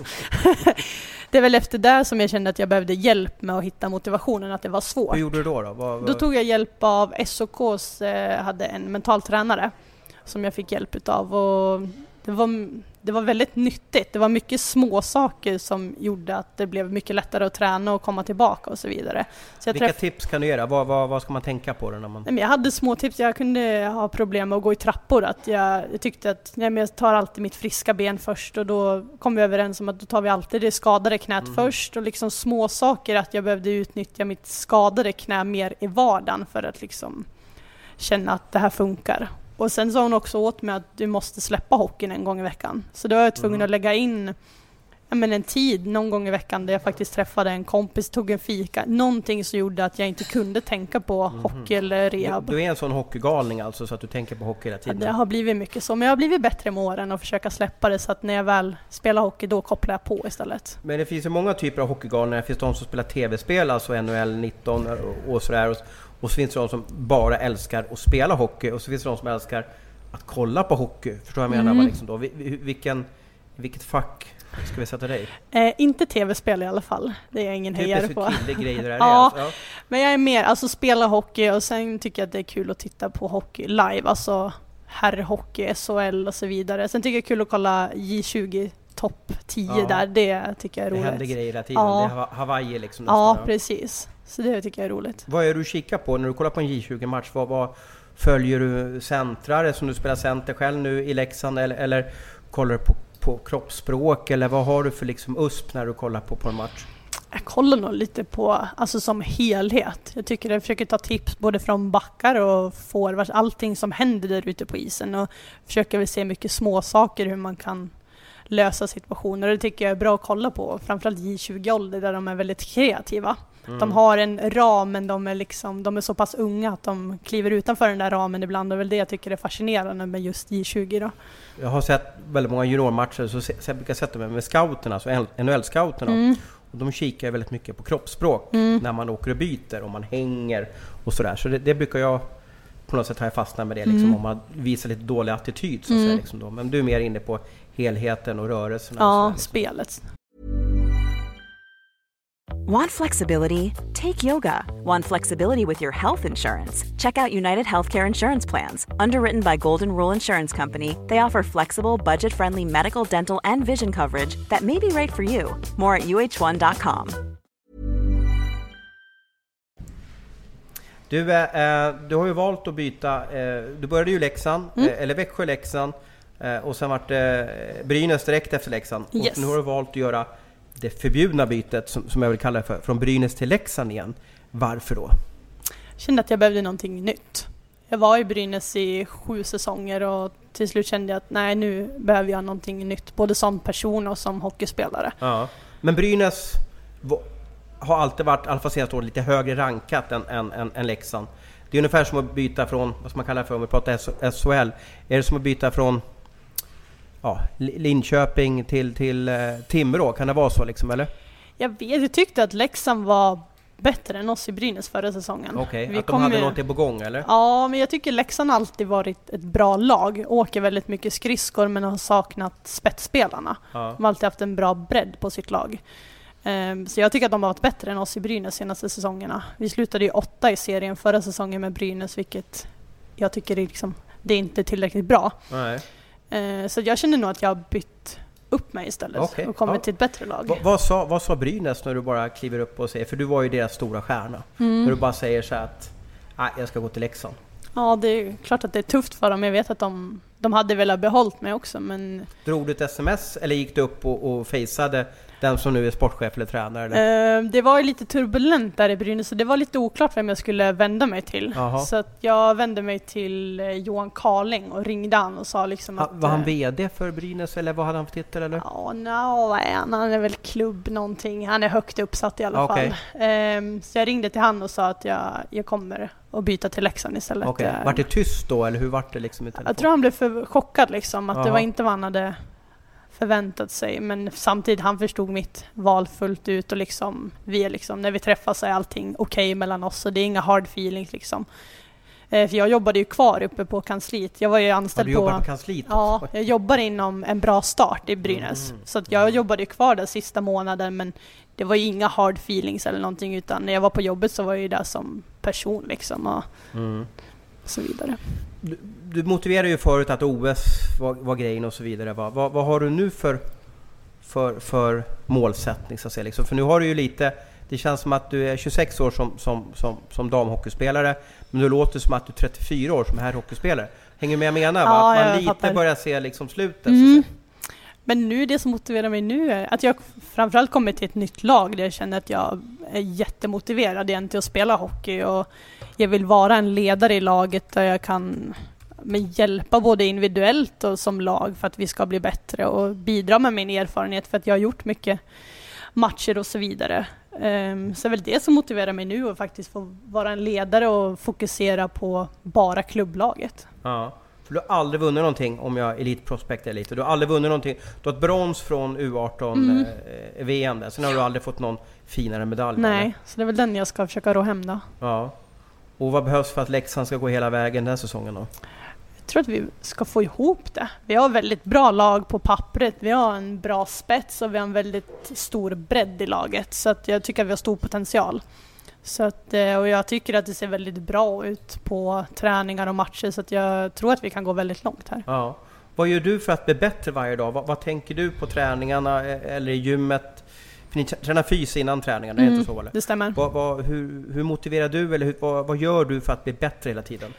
det är väl efter det som jag kände att jag behövde hjälp med att hitta motivationen, att det var svårt. Hur gjorde du då? Då, vad, Då vad- tog jag hjälp av SOKs, eh, hade en mental tränare som jag fick hjälp utav och det var, det var väldigt nyttigt. Det var mycket små saker som gjorde att det blev mycket lättare att träna och komma tillbaka och så vidare. Så Vilka träff... tips kan du ge? Vad, vad, vad, ska man tänka på? Det när man... jag hade små tips. Jag kunde ha problem med att gå i trappor. Att jag, jag tyckte att nej, jag tar alltid mitt friska ben först och då kom vi överens om att då tar vi alltid det skadade knät mm. först och liksom små saker att jag behövde utnyttja mitt skadade knä mer i vardagen för att liksom känna att det här funkar. Och sen sa hon också åt mig att du måste släppa hockeyn en gång i veckan. Så då var jag tvungen mm. att lägga in men en tid någon gång i veckan där jag faktiskt träffade en kompis, tog en fika. Någonting som gjorde att jag inte kunde tänka på mm. hockey eller rehab. Du, du, är en sån hockeygalning alltså, så att du tänker på hockey hela tiden? Ja, det har blivit mycket så, men jag har blivit bätre med åren och försöka släppa det så att när jag väl spelar hockey, då kopplar jag på istället. Men det finns ju många typer av hockeygalningar. Det finns de som spelar tv-spel, alltså NHL 19 och sådär. Och så finns det de som bara älskar att spela hockey och så finns det de som älskar att kolla på hockey. Förstår jag menar? Mm. Liksom då? Vilken, vilket fack ska vi sätta dig? Eh, inte tv-spel i alla fall. Det är jag ingen hejare på. grejer är ja, alltså. ja, men jag är mer, alltså spela hockey och sen tycker jag att det är kul att titta på hockey live. Alltså herrhockey, SHL och så vidare. Sen tycker jag det är kul att kolla J20 topp 10 ja. där. Det tycker jag är roligt. Det händer grejer hela tiden. Ja. Det är Hawaii liksom. Ja, precis. Så det tycker jag är roligt. Vad är du kikar på när du kollar på en J20-match? Vad, vad, följer du centrare som du spelar center själv nu i Leksand eller, eller kollar du på, på kroppsspråk eller vad har du för liksom USP när du kollar på, på en match? Jag kollar nog lite på, alltså som helhet. Jag tycker jag försöker ta tips både från backar och forwards, allting som händer där ute på isen och försöker väl se mycket små saker hur man kan lösa situationer. Det tycker jag är bra att kolla på, framförallt J20-ålder där de är väldigt kreativa. Mm. De har en ram men de är, liksom, de är så pass unga att de kliver utanför den där ramen ibland. Det är väl det jag tycker är fascinerande med just J20 då. Jag har sett väldigt många juniormatcher, så jag brukar sätta mig med scouterna, alltså NHL-scouterna. Mm. Och de kikar väldigt mycket på kroppsspråk mm. när man åker och byter, och man hänger och sådär. Så det, det brukar jag på något sätt har jag fastnat med det, liksom, mm. om man visar lite dålig attityd. Så att säga, mm. liksom då. Men du är mer inne på helheten och rörelserna? Ja, och liksom. spelet. Want flexibility? Take yoga. Want flexibility with your health insurance? Check out United Healthcare Insurance Plans. Underwritten by Golden Rule Insurance Company, they offer flexible, budget friendly medical, dental, and vision coverage that may be right for you. More at uh1.com. Du, eh, du har ju valt att byta. Eh, du började ju Leksand, mm. eh, eller Växjö-Leksand. Eh, och sen vart det Brynäs direkt efter Leksand. Yes. Och nu har du valt att göra det förbjudna bytet, som, som jag vill kalla det för, från Brynäs till Leksand igen. Varför då? Jag kände att jag behövde någonting nytt. Jag var i Brynäs i sju säsonger och till slut kände jag att nej, nu behöver jag någonting nytt, både som person och som hockeyspelare. Ja. Men Brynäs har alltid varit, i alla fall senaste året, lite högre rankat än, än, än, än Leksand. Det är ungefär som att byta från, vad ska man kalla det för om vi pratar SHL, är det som att byta från ja, Linköping till, till eh, Timrå? Kan det vara så liksom, eller? Jag vet, jag tyckte att Leksand var bättre än oss i Brynäs förra säsongen. Okej, okay, att de hade ju... någonting på gång eller? Ja, men jag tycker Leksand alltid varit ett bra lag. Åker väldigt mycket skridskor men har saknat spetsspelarna. Ja. De har alltid haft en bra bredd på sitt lag. Um, så jag tycker att de har varit bättre än oss i Brynäs senaste säsongerna. Vi slutade ju åtta i serien förra säsongen med Brynäs, vilket jag tycker är liksom, det är inte tillräckligt bra. Nej. Eh, så jag känner nog att jag har bytt upp mig istället okay. och kommit ja. till ett bättre lag. Va, vad, sa, vad sa Brynäs när du bara kliver upp och säger, för du var ju deras stora stjärna, mm. när du bara säger så att jag ska gå till Leksand? Ja, det är klart att det är tufft för dem. Jag vet att de, de hade velat behållit mig också, men... Drog du ett sms eller gick du upp och, och faceade den som nu är sportchef eller tränare? Eller? Uh, det var ju lite turbulent där i Brynäs, så det var lite oklart vem jag skulle vända mig till. Aha. Så att jag vände mig till uh, Johan Karling och ringde han och sa liksom ha, att... Var han uh, VD för Brynäs eller vad hade han för titel eller? Ja, no, han? han är väl klubb någonting. Han är högt uppsatt i alla okay. fall. Um, så jag ringde till han och sa att jag, jag kommer att byta till Leksand istället. Okay. Vart det tyst då eller hur vart det liksom i telefon? Jag tror han blev för chockad liksom, att Aha. det var inte vad han hade förväntat sig. Men samtidigt, han förstod mitt val fullt ut och liksom, vi är liksom, när vi träffas är allting okej okay mellan oss och det är inga hard feelings liksom. Eh, för jag jobbade ju kvar uppe på kansliet. Jag var ju anställd ja, på... på kansliet Ja, jag jobbade inom en bra start i Brynäs. Mm. Så jag jobbade ju kvar där sista månaden men det var ju inga hard feelings eller någonting utan när jag var på jobbet så var jag ju där som person liksom. Och, mm. Och så vidare. Du, du motiverade ju förut att OS var, var grejen och så vidare. Va? Vad, vad har du nu för, för, för målsättning så att säga? Liksom? För nu har du ju lite, det känns som att du är 26 år som, som, som, som damhockeyspelare, men du låter som att du är 34 år som herrhockeyspelare. Hänger du med jag menar? Ja, att man lite fattar. börjar se liksom slutet. Mm. Så. Men nu, det som motiverar mig nu är att jag framförallt kommit till ett nytt lag där jag känner att jag är jättemotiverad igen till att spela hockey och jag vill vara en ledare i laget där jag kan men hjälpa både individuellt och som lag för att vi ska bli bättre och bidra med min erfarenhet för att jag har gjort mycket matcher och så vidare. Um, så det är väl det som motiverar mig nu att faktiskt få vara en ledare och fokusera på bara klubblaget. Ja. För du har aldrig vunnit någonting om jag elitprospektar lite. Du har aldrig vunnit någonting. Du har ett brons från U18 Mm. eh, VM där. Sen har du aldrig fått någon finare medalj. eller? Nej, så det är väl den jag ska försöka ro hem då. Ja. Och vad behövs för att Leksand ska gå hela vägen den här säsongen då? Jag tror att vi ska få ihop det. Vi har väldigt bra lag på pappret. Vi har en bra spets och vi har en väldigt stor bredd i laget. Så att jag tycker att vi har stor potential. Så att, eh, och jag tycker att det ser väldigt bra ut på träningar och matcher så att jag tror att vi kan gå väldigt långt här. Ja. Vad gör du för att bli bättre varje dag? Vad, vad tänker du på träningarna eh, eller i gymmet? För ni tränar fys innan träningarna, är det Mm. inte så eller? Det stämmer. Vad, vad, hur, hur motiverar du eller hur, vad, vad gör du för att bli bättre hela tiden?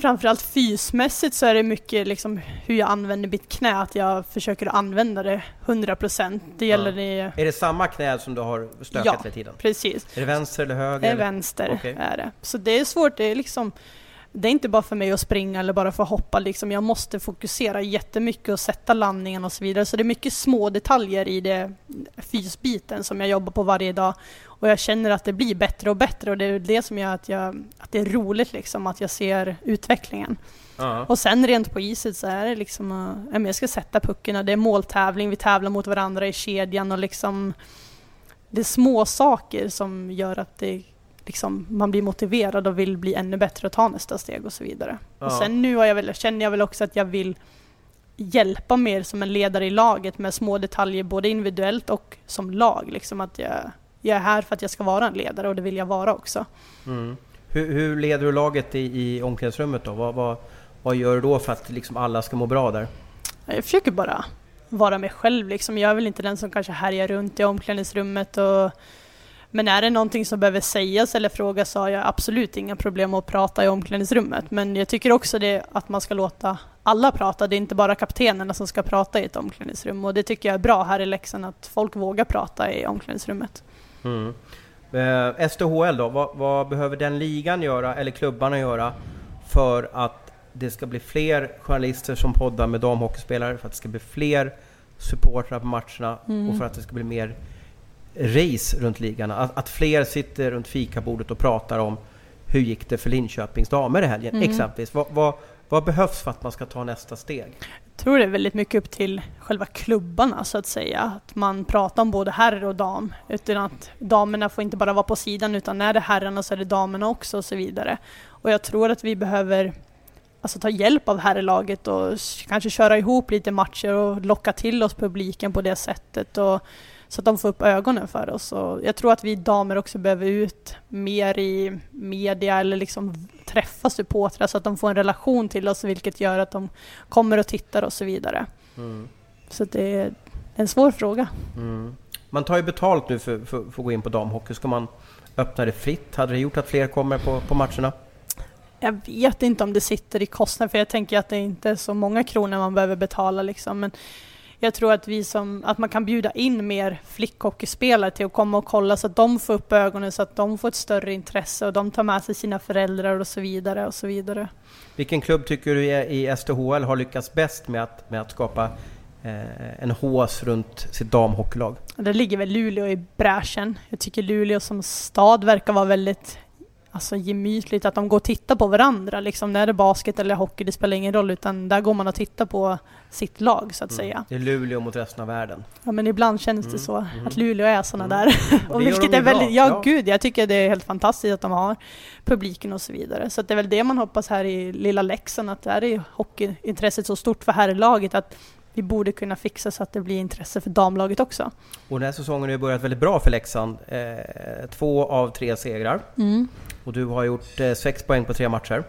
Framförallt fysmässigt så är det mycket liksom hur jag använder mitt knä, att jag försöker använda det 100%. Det gäller Ja. det, Är det samma knä som du har stökat Ja. hela tiden? precis. Är det vänster eller höger? Det är vänster, Okej. är det. Så det är svårt, det är liksom det är inte bara för mig att springa eller bara för att hoppa liksom. Jag måste fokusera jättemycket och sätta landningen och så vidare. Så det är mycket små detaljer i det fysbiten som jag jobbar på varje dag. Och jag känner att det blir bättre och bättre och det är det som gör att, jag, att det är roligt liksom, att jag ser utvecklingen. Ja. Och sen rent på iset så är det liksom, uh, jag ska sätta puckarna, det är måltävling, vi tävlar mot varandra i kedjan och liksom det är små saker som gör att det, liksom, man blir motiverad och vill bli ännu bättre och ta nästa steg och så vidare. Och Ja. sen nu har jag väl, känner jag väl också att jag vill hjälpa mer som en ledare i laget med små detaljer både individuellt och som lag. Liksom att jag, jag är här för att jag ska vara en ledare och det vill jag vara också. Mm. Hur, hur leder du laget i, i omklädningsrummet då? Vad, vad, vad gör du då för att liksom alla ska må bra där? Jag försöker bara vara mig själv liksom. Jag är väl inte den som kanske härjar runt i omklädningsrummet och men är det någonting som behöver sägas eller frågas så har jag absolut inga problem att prata i omklädningsrummet. Men jag tycker också det att man ska låta alla prata. Det är inte bara kaptenerna som ska prata i ett omklädningsrum. Och det tycker jag är bra här i Leksand, att folk vågar prata i omklädningsrummet. Mm. Eh, SDHL då, vad, vad behöver den ligan göra, eller klubbarna göra, för att det ska bli fler journalister som poddar med damhockeyspelare, för att det ska bli fler supportrar på matcherna Mm. och för att det ska bli mer race runt ligan? Att, att fler sitter runt fikabordet och pratar om hur gick det för Linköpings damer i helgen, Mm. exempelvis. Vad, vad, vad behövs för att man ska ta nästa steg? Jag tror det är väldigt mycket upp till själva klubbarna så att säga. Att man pratar om både herr och dam. Utan att damerna får inte bara vara på sidan utan när det är herrarna så är det damerna också och så vidare. Och jag tror att vi behöver alltså, ta hjälp av herrlaget och kanske köra ihop lite matcher och locka till oss publiken på det sättet. Och, så att de får upp ögonen för oss. Och jag tror att vi damer också behöver ut mer i media eller liksom träffa supportrar så att de får en relation till oss vilket gör att de kommer och tittar och så vidare. Mm. Så det är en svår fråga. Mm. Man tar ju betalt nu för, för, för att gå in på damhockey. Ska man öppna det fritt? Hade det gjort att fler kommer på, på matcherna? Jag vet inte om det sitter i kostnad för jag tänker att det inte är så många kronor man behöver betala liksom. Men jag tror att, vi som, att man kan bjuda in mer flickhockeyspelare till att komma och kolla så att de får upp ögonen så att de får ett större intresse och de tar med sig sina föräldrar och så vidare och så vidare. Vilken klubb tycker du i SDHL har lyckats bäst med att, med att skapa eh, en hås runt sitt damhockeylag? Det ligger väl Luleå i bräschen. Jag tycker Luleå som stad verkar vara väldigt alltså, gemytligt, att de går och tittar på varandra. Liksom, när det är basket eller hockey, det spelar ingen roll, utan där går man och tittar på sitt lag så att säga. Det är Luleå mot resten av världen. Ja men ibland känns det Mm, så, mm. att Luleå är såna Mm. där. Och det vilket är väldigt, ja, Ja. gud, jag tycker det är helt fantastiskt att de har publiken och så vidare. Så det är väl det man hoppas här i lilla Leksand, att där är hockeyintresset så stort för herrlaget att vi borde kunna fixa så att det blir intresse för damlaget också. Och den här säsongen har ju börjat väldigt bra för Leksand. Eh, två av tre segrar. Mm. Och du har gjort eh, sex poäng på tre matcher.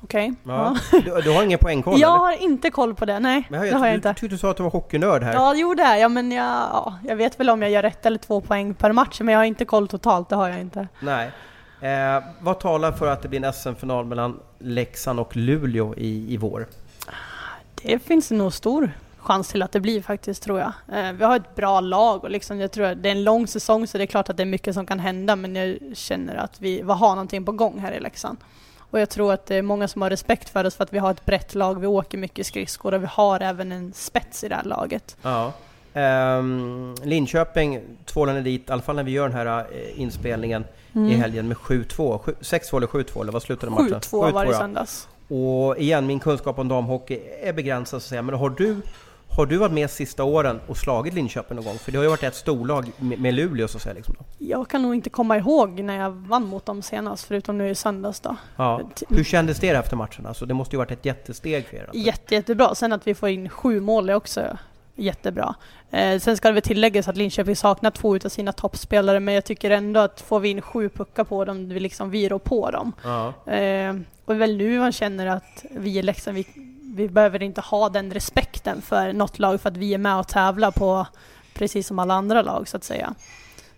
Okej. Ja. Ja. Du, du har ingen poängkoll Jag eller? har inte koll på det, nej. Men det jag, har jag du, inte. du sa att du var hockeynörd här. Ja, jo det är jag, men jag, ja, jag vet väl om jag gör ett eller två poäng per match, men jag har inte koll totalt, det har jag inte. Nej. Eh, vad talar för att det blir en SM-final mellan Leksand och Luleå i, i vår? Det finns nog stor chans till att det blir faktiskt, tror jag. Eh, vi har ett bra lag och liksom, jag tror att det är en lång säsong, så det är klart att det är mycket som kan hända, men jag känner att vi, har någonting på gång här i Leksand. Och jag tror att det är många som har respekt för oss för att vi har ett brett lag, vi åker mycket skridskor och vi har även en spets i det här laget. Ja. Ehm, Linköping tvålade dit, i alla fall när vi gör den här eh, inspelningen i helgen med 7-2. Sju- 6-2 eller 7-2 eller vad slutade matchen? 7-2 var det i söndags. Och igen, min kunskap om damhockey är begränsad så att säga. Men har du, har du varit med sista åren och slagit Linköping någon gång? För det har ju varit ett storlag med, med Luleå så att säga. Liksom. Jag kan nog inte komma ihåg när jag vann mot dem senast, förutom nu i söndags då. Ja. Hur kändes det efter matchen? Alltså, det måste ju varit ett jättesteg för er. Alltså. Jätte, jättebra. Sen att vi får in sju mål är också jättebra. Eh, sen ska det väl tilläggas att Linköping saknar två utav sina toppspelare, men jag tycker ändå att får vi in sju puckar på dem, vi liksom vi rår på dem. Ja. Eh, och väl nu man känner att vi i Leksand, vi, vi behöver inte ha den respekten för något lag för att vi är med och tävlar på precis som alla andra lag så att säga.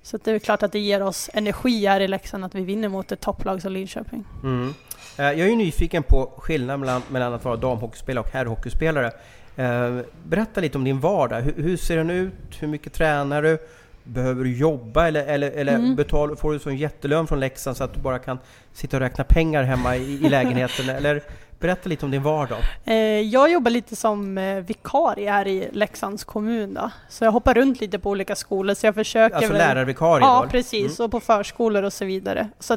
Så att det är klart att det ger oss energi här i Leksand att vi vinner mot ett topplag som Linköping. Mm. Eh, Jag är ju nyfiken på skillnaden mellan, mellan att vara damhockeyspelare och herrhockeyspelare. Eh, Berätta lite om din vardag. Hur, hur ser den ut? Hur mycket tränar du? Behöver du jobba eller, eller, eller Mm. betal, får du sån jättelön från Leksand så att du bara kan sitta och räkna pengar hemma i, i lägenheten? eller berätta lite om din vardag. Eh, jag jobbar lite som eh, vikarie här i Leksands kommun då. Så jag hoppar runt lite på olika skolor så jag försöker Alltså väl- lärarvikarie Ja, då? precis. Och på förskolor och så vidare. Så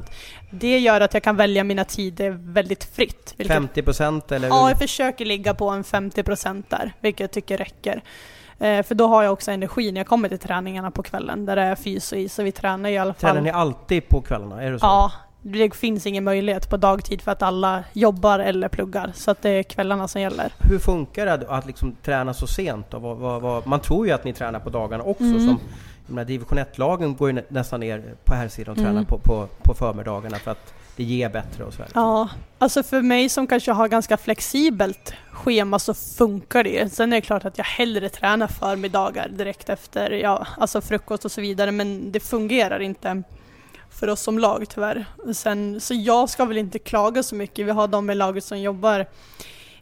det gör att jag kan välja mina tider väldigt fritt. vilket- 50 procent eller? Ja, jag försöker ligga på en 50% där, vilket jag tycker räcker. Eh, för då har jag också energi när jag kommer till träningarna på kvällen, där det är fys och is, och vi tränar i alla fall. Tränar ni alltid på kvällarna? Är det så? Ja, det finns ingen möjlighet på dagtid för att alla jobbar eller pluggar, så att det är kvällarna som gäller. Hur funkar det att liksom träna så sent? Då? Vad, vad, vad, man tror ju att ni tränar på dagarna också. Mm. Som, här division 1-lagen går ju nä- nästan ner på här sidan och tränar Mm. på, på, på förmiddagarna för att det ger bättre och så här. Ja, alltså för mig som kanske har ganska flexibelt schema så funkar det. Sen är det klart att jag hellre tränar förmiddagar direkt efter ja, alltså frukost och så vidare, men det fungerar inte för oss som lag tyvärr. Sen, så jag ska väl inte klaga så mycket. Vi har de i laget som jobbar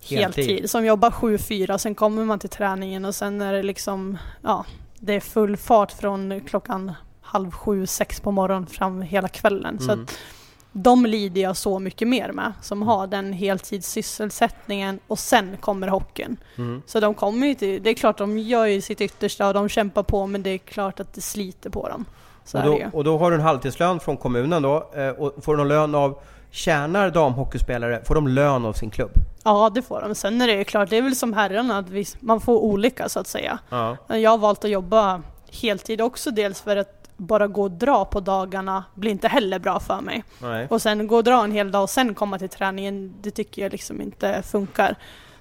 heltid, Heltid. som jobbar 7-4, sen kommer man till träningen och sen är det liksom, ja, det är full fart från klockan halv sju, sex på morgonen fram hela kvällen. Så Mm. att de lider jag så mycket mer med, som har den heltidssysselsättningen och sen kommer hockeyn. Mm. Så de kommer ju till, det är klart de gör ju sitt yttersta och de kämpar på men det är klart att det sliter på dem. Så Och, är det då, och då har du en halvtidslön från kommunen då. eh, Och får du någon lön av Tjänar damhockeyspelare, får de lön av sin klubb? Ja det får de. Sen är det ju klart, det är väl som herrarna, att vi, man får olika så att säga. Ja. Jag har valt att jobba heltid också, dels för att bara gå och dra på dagarna blir inte heller bra för mig. Nej. Och sen gå och dra en hel dag och sen komma till träningen, det tycker jag liksom inte funkar.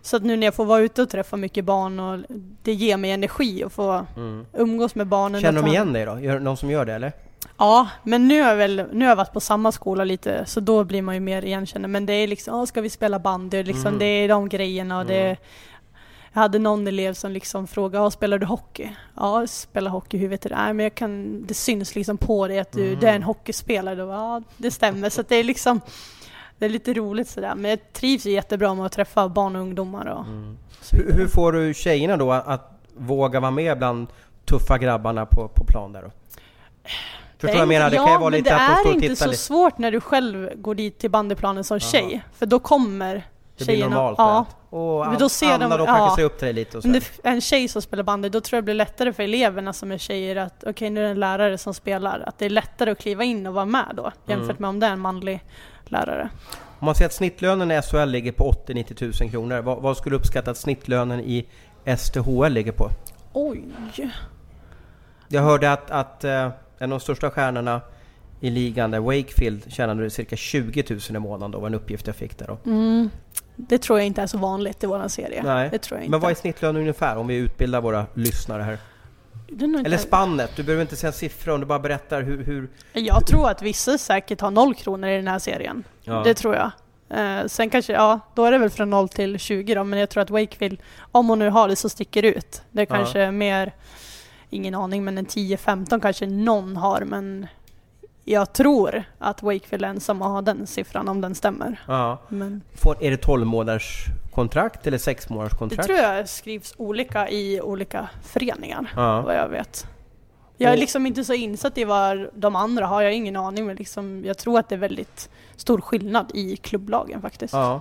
Så att nu när jag får vara ute och träffa mycket barn och det ger mig energi att få Mm. umgås med barnen. Känner de igen dig då? Gör, någon som gör det eller? Ja, men nu har, jag väl, nu har jag varit på samma skola lite, så då blir man ju mer igenkänd. Men det är liksom, "Åh, ska vi spela bandy? Liksom, Mm. Det är de grejerna och det Mm. Jag hade någon elev som liksom frågade, "Ja, spelar du hockey? Ja, jag spelar hockey, hur vet du det? Nej, men jag kan, det syns liksom på dig att du, Mm. du är en hockeyspelare. Då, ja, det stämmer. Så att det är liksom, det är lite roligt sådär. Men jag trivs jättebra med att träffa barn och ungdomar och Mm. Hur, hur får du tjejerna då att, våga vara med bland tuffa grabbarna på, på plan där då? Förstår jag menar? Det ja, kan ju vara lite det att de är står och inte tittar så lite. svårt när du själv går dit till bandyplanen som tjej. För då kommer Det blir normalt. ja, Ja. Och Men då ser Anna de- då ja. kanske ser upp till dig lite och så. Det är en tjej som spelar bandy, då tror jag det blir lättare för eleverna som är tjejer att okej, nu är det en lärare som spelar. Att det är lättare att kliva in och vara med då, jämfört Mm. med om det är en manlig lärare. Om man säger att snittlönen i SHL ligger på 80-90 tusen kronor. Vad, vad skulle du uppskatta att snittlönen i STHL ligger på? Oj! Jag hörde att, att eh, en av de största stjärnorna i ligan, där Wakefield, tjänade cirka 20 000 i månaden då, var en uppgift jag fick där då. Mm. Det tror jag inte är så vanligt i våran serie. Nej. Det tror jag inte. Men vad är snittlönen ungefär om vi utbildar våra lyssnare här? Eller spannet, du behöver inte säga siffror om du bara berättar hur... hur Jag tror att vissa säkert har noll kronor i den här serien. ja. Det tror jag. Eh, sen kanske, ja, då är det väl från 0 till 20 då, men jag tror att Wakefield, om hon nu har det, så sticker ut. Det är Ja. kanske är mer, ingen aning, men en 10-15 kanske någon har, men jag tror att Wakefield är ensamma har den siffran, om den stämmer. Ja. Men Får, är det 12 månaders kontrakt eller 6 månaders det kontrakt? tror jag skrivs olika i olika föreningar, Ja. vad jag vet. Jag är liksom inte så insatt i vad de andra har, jag har ingen aning, men liksom, jag tror att det är väldigt stor skillnad i klubblagen faktiskt. Ja.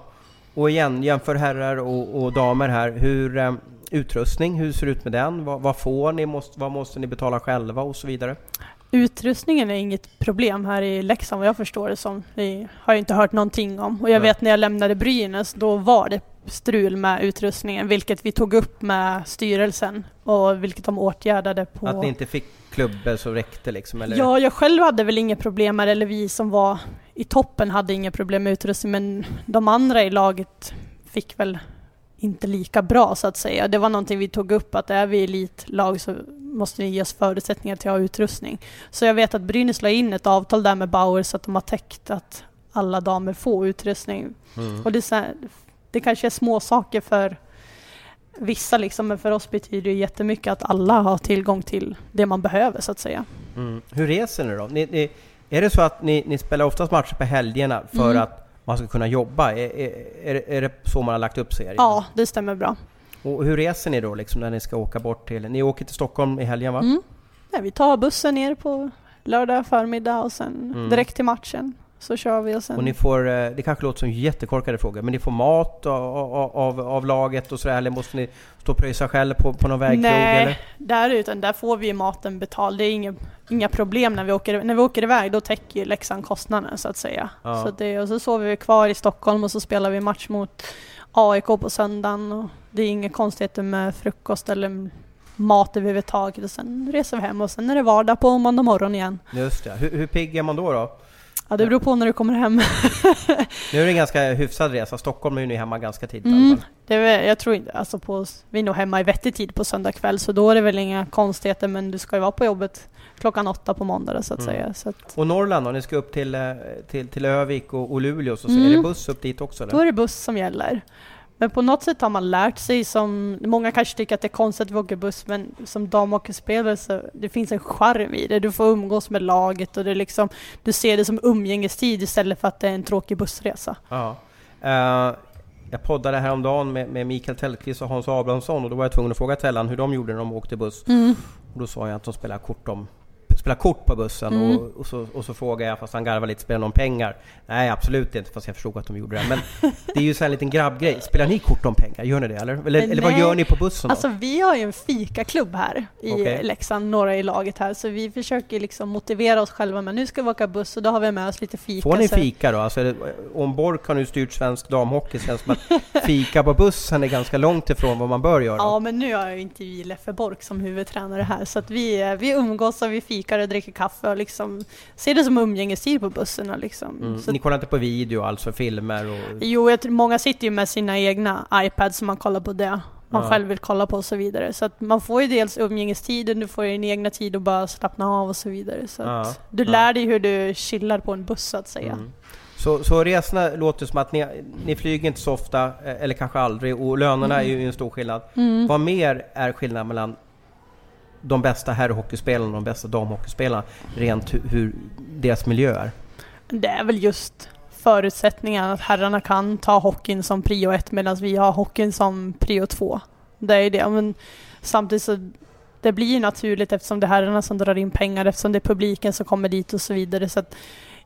Och igen, jämför herrar och, och damer här. Hur, eh, utrustning, hur ser det ut med den? Vad, vad får ni? Måste, vad måste ni betala själva och så vidare? Utrustningen är inget problem här i Leksand vad jag förstår det som. Det har jag inte hört någonting om. Och jag Nej. vet när jag lämnade Brynäs, då var det strul med utrustningen, vilket vi tog upp med styrelsen och vilket de åtgärdade på... Att ni inte fick klubbor som räckte liksom? Eller? Ja, jag själv hade väl inga problem med det, eller vi som var i toppen hade inga problem med utrustning, men de andra i laget fick väl inte lika bra så att säga. Det var någonting vi tog upp, att är vi elitlag så måste ni ge oss förutsättningar till att ha utrustning. Så jag vet att Brynäs la in ett avtal där med Bauer så att de har täckt att alla damer får utrustning. Mm. Och det, så det kanske är små saker för vissa liksom, men för oss betyder det jättemycket att alla har tillgång till det man behöver så att säga. Mm. Hur reser ni då? Ni, ni, är det så att ni, ni spelar oftast matcher på helgerna för Mm. att man ska kunna jobba? Är, är, är, det- så man har lagt upp serien? Ja, det stämmer bra. Och hur reser ni då liksom när ni ska åka bort till... Ni åker till Stockholm i helgen va? Mm. Ja, vi tar bussen ner på lördag förmiddag och sen Mm. direkt till matchen. Så kör vi och sen... Och ni får, eh, det kanske låter som jättekorkade frågor, men ni får mat av, av, av laget och sådär, eller måste ni stå och pröjsa själv på, på någon vägkrog Nej, eller? där utan där får vi maten betald. Det är inga, inga problem när vi åker, när vi åker iväg. Då täcker ju Leksand kostnaden så att säga. Ja. Så det, och så sover vi kvar i Stockholm och så spelar vi match mot AIK på söndagen. Och det är inga konstigheter med frukost eller mat överhuvudtaget. Och sen reser vi hem och sen är det vardag på måndag morgon igen. Just det. Hur, hur pigg är man då? då? Ja, det beror på när du kommer hem. Nu är det en ganska hyfsad resa. Stockholm är ju ni hemma ganska tidigt Mm. Det är, jag tror inte, alltså på, vi är nog hemma i vettig tid på söndag kväll så då är det väl inga konstigheter men du ska ju vara på jobbet klockan åtta på måndag så att Mm. säga. Så att, Och Norrland då? Ni ska upp till, eh, till, till Övik och, och Luleå, så Mm. är det buss upp dit också? då Eller? är det buss som gäller. Men på något sätt har man lärt sig som, många kanske tycker att det är konstigt att men som damhockeyspelare så det finns en charm i det. Du får umgås med laget och det liksom, du ser det som umgängestid istället för att det är en tråkig bussresa. Ja. Eh, jag poddade häromdagen med, med Mikael Tellqvist och Hans Abrahamsson och då var jag tvungen att fråga Tellan hur de gjorde när de åkte buss. Och då sa jag att de spelar kort, om, spelar kort på bussen Mm. och, och, så, och så frågade jag, fast han garvade lite, spelar om pengar? Nej absolut inte, fast jag förstod att de gjorde det. Men det är ju så en liten grabbgrej. Spelar ni kort om pengar? Gör ni det eller? Eller, eller vad gör ni på bussen då? Alltså vi har ju en fikaklubb här i Okej. Leksand, några i laget här, så vi försöker liksom motivera oss själva men nu ska vi åka buss och då har vi med oss lite fika. Får ni fika då? Alltså, det- om Bork har nu styrt svensk damhockey så känns det som att fika på bussen är ganska långt ifrån vad man bör göra. Ja, men nu har jag ju inte vi Leffe Bork som huvudtränare här, så att vi, eh, vi umgås och vi fikar och dricker kaffe och liksom ser det som umgängestid på bussen. och Liksom. Mm. Så, Ni kollar inte på video alltså, filmer och... jo, jag tror, många sitter ju med sina egna iPads som man kollar på det man Ja. själv vill kolla på och så vidare. Så att man får ju dels umgängestiden, du får din egna tid att bara slappna av och så vidare. Så Ja, att du lär dig hur du chillar på en buss så att säga. Mm. Så, så resorna låter som att ni, ni flyger inte så ofta, eh, eller kanske aldrig, och lönerna är ju en stor skillnad. Mm. Vad mer är skillnaden mellan de bästa herrhockeyspelarna och de bästa damhockeyspelarna, rent hur, deras miljö är? Det är väl just förutsättningen att herrarna kan ta hockeyn som prio ett medan vi har hockeyn som prio två. Det är det. Men samtidigt så det blir naturligt eftersom det är herrarna som drar in pengar, eftersom det är publiken som kommer dit och så vidare. Så att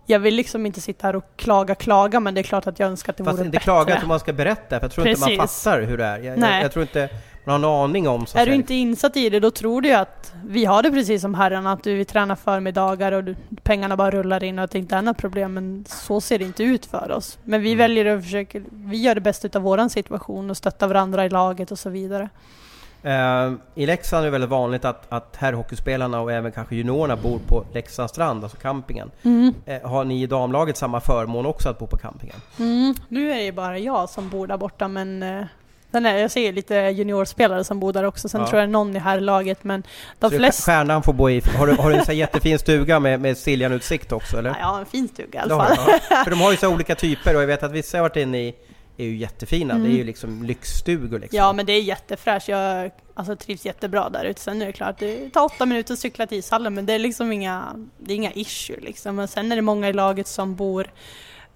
jag vill liksom inte sitta här och klaga, klaga, men det är klart att jag önskar att det Fast vore inte bättre. klaga, jag tror man ska berätta, för jag tror inte man Precis. fattar hur det är. Jag, jag, jag tror inte en aning om så Är du inte insatt i det, då tror du ju att vi har det precis som herrarna, att du vi tränar förmiddagar och du, pengarna bara rullar in och att det inte är några problem, men så ser det inte ut för oss. Men vi Mm. väljer att försöka, vi gör det bästa av våran situation och stöttar varandra i laget och så vidare. Eh, I Leksand är det väldigt vanligt att, att herrhockeyspelarna och även kanske juniorerna bor på Leksands strand, alltså campingen. Mm. Eh, har ni i damlaget samma förmån också att bo på campingen? Mm. Nu är det ju bara jag som bor där borta, men eh, Sen är, jag ser lite juniorspelare som bor där också, sen Ja. tror jag någon i här laget men de Så flesta... Stjärnan får bo i... Har du, har du en här jättefin stuga med, med Siljanutsikt också eller? Ja, jag har en fin stuga i alla fall. du, ja. För de har ju så olika typer och jag vet att vissa har varit inne i är ju jättefina. Det är ju Mm. liksom lyxstugor liksom. Ja men det är jättefräscht, jag alltså, trivs jättebra där ute. Sen är det klart, det tar åtta minuter att cykla till ishallen men det är liksom inga, det är inga issue liksom. Men sen är det många i laget som bor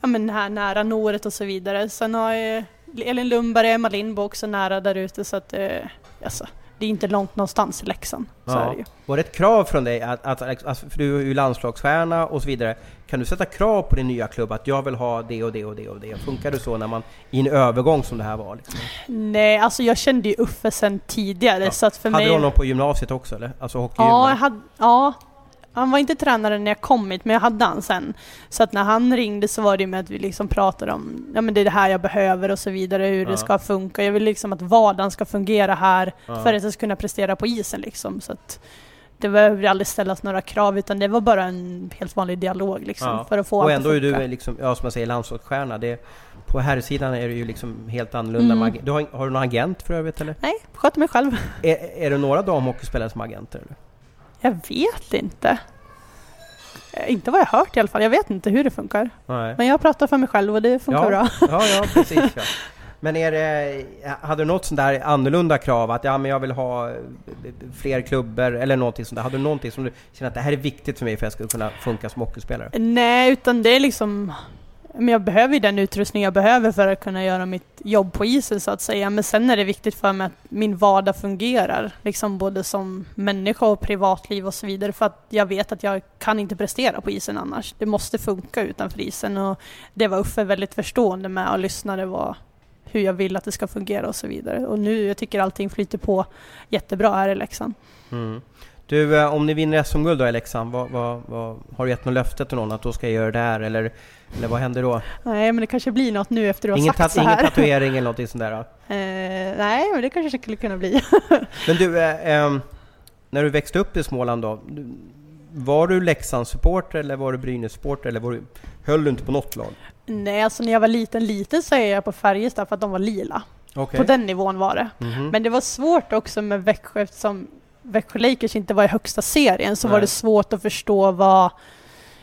ja, men här nära Noret och så vidare. Sen har jag Elin Lundberg Emma Lindbo också nära där ute så att eh, alltså, det är inte långt någonstans i Leksand. Så Ja. är det ju. Var det ett krav från dig, att, att, alltså, för du är ju landslagsstjärna och så vidare. Kan du sätta krav på din nya klubb att jag vill ha det och det och det och det? Funkar det så när man, i en övergång som det här var? Liksom? Nej, alltså jag kände ju Uffe sen tidigare Ja. så att för Hade mig... du honom på gymnasiet också eller? Alltså Ja, hockeygymnasiet? jag hade, ja, han var inte tränare när jag kom hit, men jag hade han sen. Så att när han ringde så var det med att vi liksom pratade om, ja men det är det här jag behöver och så vidare, hur Ja. det ska funka. Jag vill liksom att vardagen ska fungera här Ja. för att jag ska kunna prestera på isen liksom. Så att det behöver aldrig ställas några krav, utan det var bara en helt vanlig dialog liksom, Ja. för att få Och ändå att är funka. du liksom, ja som jag säger, landslagsstjärna. Det, på här sidan är det ju liksom helt annorlunda. Mm. Du har, har du någon agent för övrigt eller? Nej, sköter mig själv. Är, är det några damhockeyspelare som agenter? Eller? Jag vet inte. Eh, Inte vad jag hört i alla fall, jag vet inte hur det funkar. Nej. Men jag pratar för mig själv och det funkar Ja. bra. Ja, ja precis ja. Men är det, hade du något sånt där annorlunda krav att ja, men jag vill ha eh, fler klubbor eller någonting sånt där? Hade du någonting som du känner att det här är viktigt för mig för att jag ska kunna funka som hockeyspelare? Nej, utan det är liksom... Men jag behöver ju den utrustning jag behöver för att kunna göra mitt jobb på isen så att säga. Men sen är det viktigt för mig att min vardag fungerar. Liksom både som människa och privatliv och så vidare. För att jag vet att jag kan inte prestera på isen annars. Det måste funka utanför isen. Och det var Uffe väldigt förstående med och lyssnade vad, hur jag vill att det ska fungera och så vidare. Och nu, jag tycker allting flyter på jättebra här i Leksand. Mm. Du, eh, om ni vinner SM-guld då i Leksand, vad, vad, vad, har du gett något löfte till någon att då ska jag göra det här? Eller, eller vad händer då? Nej, men det kanske blir något nu efter du har Ingen, sagt så ingen här. tatuering eller någonting sånt där? Eh, nej, men det kanske skulle kunna bli. Men du, eh, ehm, när du växte upp i Småland då, var du Leksandssupporter eller var du Brynäs-supporter eller var du, höll du inte på något lag? Nej, alltså när jag var liten, liten så är jag på Färjestad för att de var lila. Okej. På den nivån var det. Mhm. Men det var svårt också med Växjö eftersom Växjö Lakers inte var i högsta serien så Nej. var det svårt att förstå vad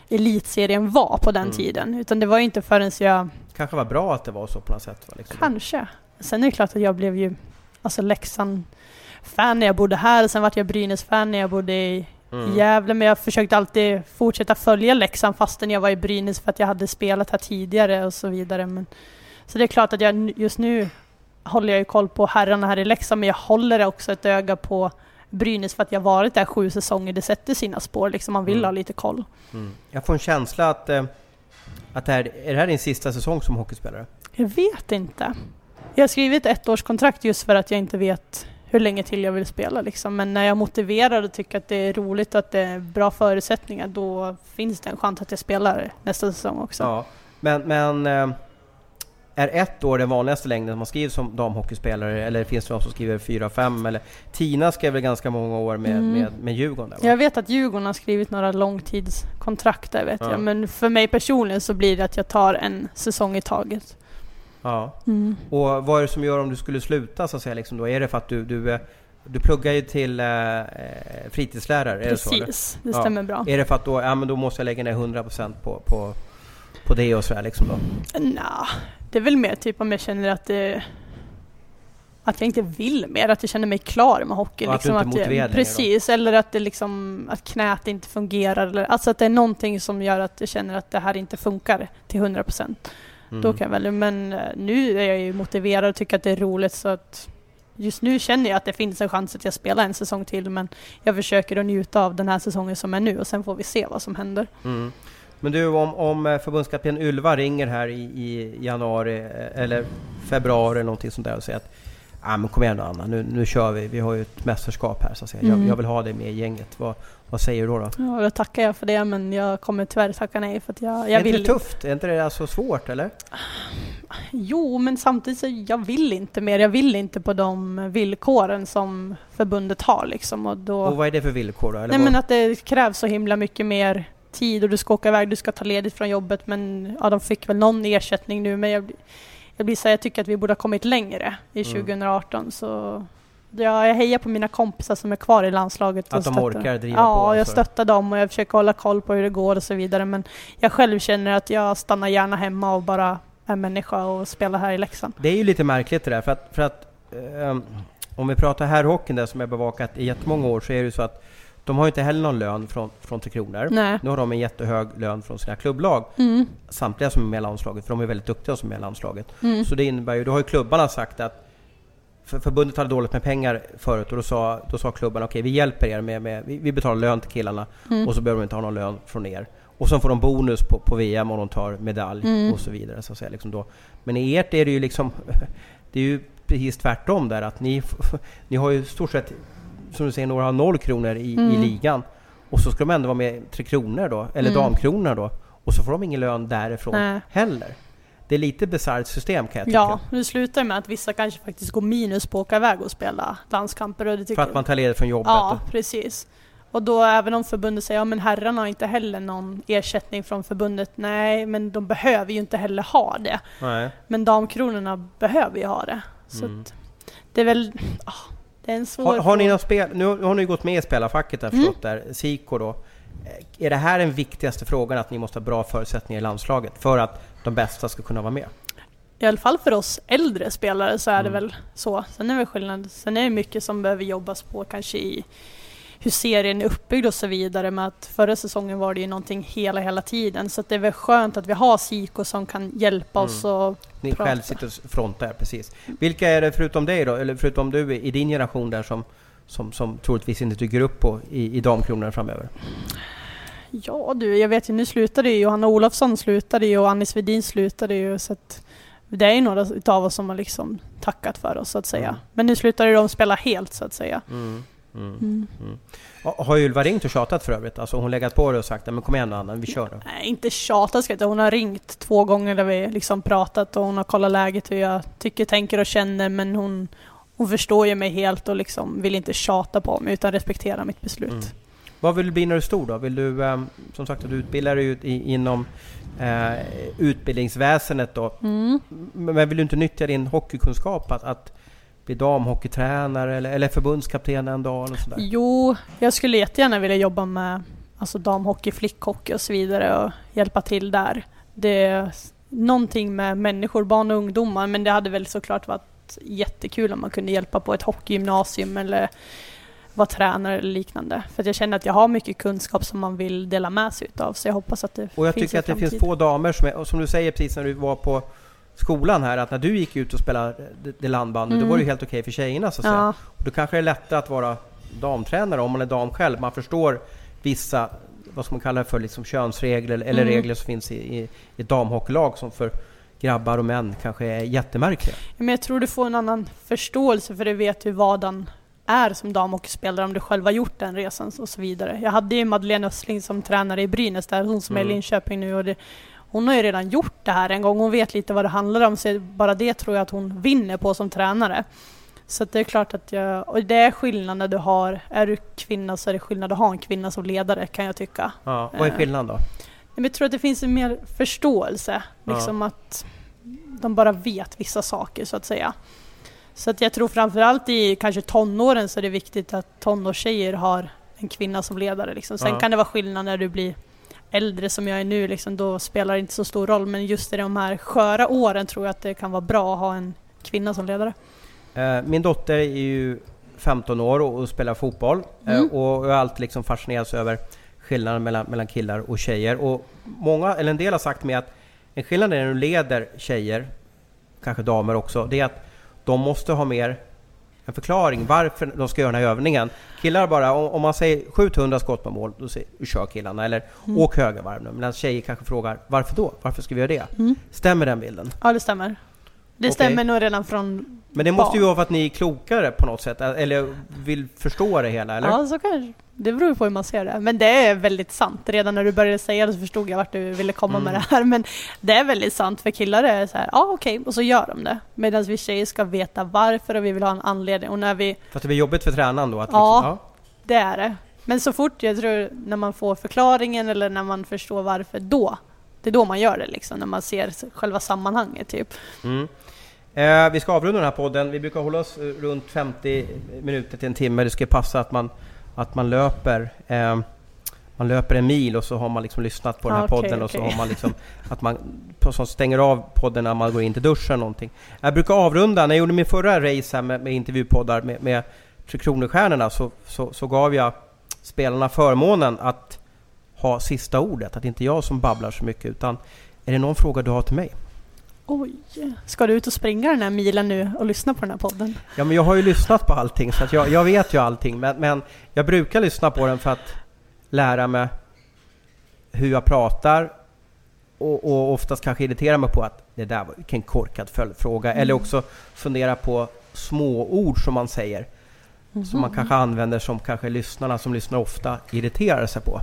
elitserien var på den Mm. tiden. Utan det var ju inte förrän jag, Kanske var bra att det var så på något sätt? Va? Liksom. kanske. Sen är det klart att jag blev ju alltså Leksand-fan när jag bodde här, sen vart jag Brynäs-fan när jag bodde i Mm. Gävle, men jag försökte alltid fortsätta följa Leksand fastän jag var i Brynäs för att jag hade spelat här tidigare och så vidare. Men, så det är klart att jag just nu håller jag ju koll på herrarna här i Leksand, men jag håller också ett öga på Brynäs för att jag varit där sju säsonger. Det sätter sina spår, liksom man vill Mm. ha lite koll. Mm. Jag får en känsla att, eh, att det här, är det här din sista säsong som hockeyspelare? Jag vet inte. Jag har skrivit ett ettårskontrakt just för att jag inte vet hur länge till jag vill spela liksom. Men när jag motiverar och tycker att det är roligt och att det är bra förutsättningar då finns det en chans att jag spelar nästa säsong också. Ja. Men, men eh, är ett år den vanligaste längden man skriver som damhockeyspelare eller finns det någon som skriver fyra, fem eller Tina skrev väl ganska många år med, Mm. med, med Djurgården? Där? Jag vet att Djurgården har skrivit några långtidskontrakt där vet Ja. jag. Men för mig personligen så blir det att jag tar en säsong i taget. Ja. Mm. Och vad är det som gör om du skulle sluta så att säga? Liksom då? Är det för att du, du, eh, du pluggar ju till eh, eh, fritidslärare? Är det så? Precis, det Ja. stämmer bra. Är det för att då, ja, men då måste jag lägga ner 100% på, på, på det och sådär liksom då? Nja, det är väl mer typ om jag känner att det att jag inte vill mer, att jag känner mig klar med hockey. Och att du liksom, inte längre jag, Precis, eller att det liksom, att knät inte fungerar. Eller, alltså att det är någonting som gör att jag känner att det här inte funkar till 100 procent. Mm. Då kan jag välja. Men eh, nu är jag ju motiverad och tycker att det är roligt så att just nu känner jag att det finns en chans att jag spelar en säsong till men jag försöker att njuta av den här säsongen som är nu och sen får vi se vad som händer. Mm. Men du, om, om eh, förbundskapten Ylva ringer här i, i januari eh, eller februari eller någonting sånt där och säger att ah, men kom igen nu Anna, nu, nu kör vi, vi har ju ett mästerskap här så att säga. Mm. Jag, jag vill ha dig med i gänget. Vad, vad säger du då? då? Ja, då tackar jag för det men jag kommer tyvärr tacka nej för att jag, är jag inte vill det tufft? Är inte det alltså svårt eller? Jo, men samtidigt så jag vill inte mer. Jag vill inte på de villkoren som förbundet har liksom. Och då, Och vad är det för villkor då? Eller nej vad? men att det krävs så himla mycket mer tid och du ska åka iväg, du ska ta ledigt från jobbet men ja, de fick väl någon ersättning nu men jag, jag blir så här, jag tycker att vi borde ha kommit längre i Mm. 2018 så ja, jag hejar på mina kompisar som är kvar i landslaget. Att och de stöttar. orkar driva ja, på, jag alltså. stöttar dem och jag försöker hålla koll på hur det går och så vidare men jag själv känner att jag stannar gärna hemma och bara är människa och spelar här i Leksand. Det är ju lite märkligt det där för att, för att ehm, om vi pratar herrhockeyn där som jag bevakat i jättemånga år så är det ju så att de har ju inte heller någon lön från, från Tre Kronor. Nej. Nu har de en jättehög lön från sina klubblag, Mm. samtliga som är med i landslaget, för de är väldigt duktiga som är med i landslaget. Mm. Så det innebär ju, då har ju klubbarna sagt att för förbundet hade dåligt med pengar förut och då sa, då sa klubbarna okej vi hjälper er med, med vi, vi betalar lön till killarna Mm. och så behöver de inte ha någon lön från er. Och sen får de bonus på, på VM om de tar medalj Mm. och så vidare. Så att säga, liksom då. Men i ert är det ju liksom Det är ju precis tvärtom där att ni, ni har ju stort sett som du säger, några har noll kronor i, i Mm. ligan. Och så ska de ändå vara med i Tre Kronor då, eller Mm. Damkronor då. Och så får de ingen lön därifrån Nej. heller. Det är lite bisarrt system kan jag tycka. Ja, det slutar med att vissa kanske faktiskt går minus på att åka iväg och spela landskamper. Och det tycker För att man tar ledigt från jobbet. Ja, precis. Och då även om förbundet säger ja men herrarna har inte heller någon ersättning från förbundet. Nej, men de behöver ju inte heller ha det. Nej. Men damkronorna behöver ju ha det. Så Mm. det är väl... ah, det är en svår Har, har ni något spel, nu har ni gått med i spelarfacket har jag Mm. där, SIKO då. Eh, Är det här den viktigaste frågan, att ni måste ha bra förutsättningar i landslaget för att de bästa ska kunna vara med? I alla fall för oss äldre spelare så är det Mm. väl så. Sen är det skillnad. Sen är det mycket som behöver jobbas på kanske i hur serien är uppbyggd och så vidare. Med att förra säsongen var det ju någonting hela, hela tiden. Så det är väl skönt att vi har Siko som kan hjälpa Mm. oss och Ni Prata. själv sitter och frontar, precis. Vilka är det förutom dig då, eller förutom du i din generation där som, som, som troligtvis inte dyker upp på i, i damkronorna framöver? Ja du, jag vet ju nu slutade ju Johanna Olofsson slutade ju och Annie Svedin slutade ju så att det är ju några utav oss som har liksom tackat för oss så att säga. Mm. Men nu slutade de spela helt så att säga. Mm. Mm. Mm. Ha- Har Ylva ringt och tjatat för övrigt? Alltså hon legat på det och sagt "Ja, men kom igen Anna, vi kör då. Nej, inte tjata ska jag. Hon har ringt två gånger där vi liksom pratat och hon har kollat läget hur jag tycker, tänker och känner men hon, hon förstår ju mig helt och liksom vill inte tjata på mig utan respektera mitt beslut. Mm. Vad vill du bli när du är stor då? Vill du, ehm, som sagt, du utbildar dig inom eh, utbildningsväsendet då. Mm. Men vill du inte nyttja din hockeykunskap att, att bli damhockeytränare eller, eller förbundskapten en dag eller sådär? Jo, jag skulle jättegärna vilja jobba med alltså damhockey, flickhockey och så vidare och hjälpa till där. Det är någonting med människor, barn och ungdomar, men det hade väl såklart varit jättekul om man kunde hjälpa på ett hockeygymnasium eller vara tränare eller liknande. För jag känner att jag har mycket kunskap som man vill dela med sig utav, så jag hoppas att det Och jag finns tycker att det finns få damer som, är, och som du säger precis när du var på skolan här, att när du gick ut och spelade det, det landbandy, då Mm. var det ju helt okej för tjejerna så att säga. Ja, Och då kanske det är lättare att vara damtränare om man är dam själv. Man förstår vissa, vad ska man kalla det för, liksom könsregler eller Mm. regler som finns i, i, i damhockeylag som för grabbar och män kanske är jättemärkliga. men jag tror du får en annan förståelse för du vet hur vardagen är som damhockeyspelare om du själv har gjort den resan och så vidare. Jag hade ju Madeleine Östling som tränare i Brynäs där, hon som är Mm. i Linköping nu och det, hon har ju redan gjort det här en gång, hon vet lite vad det handlar om så bara det tror jag att hon vinner på som tränare. Så det är klart att jag, och det är skillnad när du har, är du kvinna så är det skillnad att ha en kvinna som ledare kan jag tycka. Ja, vad är Eh. skillnaden då? Men jag tror att det finns en mer förståelse. Liksom att de bara vet vissa saker så att säga. Så att jag tror framförallt i kanske tonåren så är det viktigt att tonårstjejer har en kvinna som ledare. Liksom. Sen Ja. kan det vara skillnad när du blir äldre som jag är nu, liksom, då spelar det inte så stor roll. Men just i de här sköra åren tror jag att det kan vara bra att ha en kvinna som ledare. Eh, Min dotter är ju 15 år och spelar fotboll eh, Mm. och jag har alltid liksom fascinerats över skillnaden mellan, mellan killar och tjejer. Och många, eller en del har sagt mig att en skillnad när du leder tjejer, kanske damer också, det är att de måste ha mer en förklaring varför de ska göra den här övningen. Killar bara, om, om man säger 700 skott på mål, då säger, kör killarna. Eller Mm. åk högervarv nu. Medan tjejer kanske frågar, varför då? Varför ska vi göra det? Mm. Stämmer den bilden? Ja, det stämmer. Det Okej. stämmer nog redan från... Men det måste ju vara för att ni är klokare på något sätt, eller vill förstå det hela, eller? Ja, så kanske. Det beror på hur man ser det. Men det är väldigt sant. Redan när du började säga det så förstod jag vart du ville komma Mm. med det här. Men det är väldigt sant. För killar är så här, ja okej, och så gör de det. Medan vi tjejer ska veta varför och vi vill ha en anledning. Och när vi, För att det blir jobbigt för tränaren då? Att Ja. Liksom, det är det. Men så fort jag tror, när man får förklaringen eller när man förstår varför, då det är då man gör det liksom, när man ser själva sammanhanget typ. Mm. Eh, vi ska avrunda den här podden. Vi brukar hålla oss eh, runt 50 minuter till en timme. Det ska passa att man, att man löper eh, man löper en mil och så har man liksom lyssnat på den här Ah, okej, podden och så okej. har man liksom att man så stänger av podden när man går in till duschen eller någonting. Jag brukar avrunda, när jag gjorde min förra race här med, med intervjupoddar med, med Tre Kronor-stjärnorna så, så, så gav jag spelarna förmånen att ha sista ordet. Att det inte är jag som babblar så mycket utan är det någon fråga du har till mig? Oj, ska du ut och springa den här milen nu och lyssna på den här podden? Ja, men jag har ju lyssnat på allting så att jag, jag vet ju allting. Men, men jag brukar lyssna på den för att lära mig hur jag pratar och, och oftast kanske irritera mig på att det där var vilken korkad följdfråga. Eller också fundera på små ord som man säger. Som man kanske använder som kanske lyssnarna som lyssnar ofta irriterar sig på.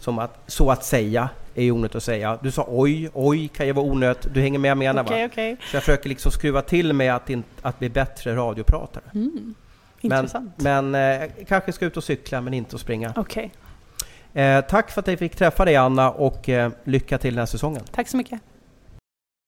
Som att så att säga är ju onödigt att säga. Du sa oj, oj kan ju vara onödigt. Du hänger med jag menar Okej, va? okej. Så jag försöker liksom skruva till mig att, in, att bli bättre radiopratare. Mm. Men, Intressant. men eh, kanske ska ut och cykla men inte att springa. Okej, Eh, tack för att jag fick träffa dig Anna och eh, lycka till den här säsongen. tack så mycket.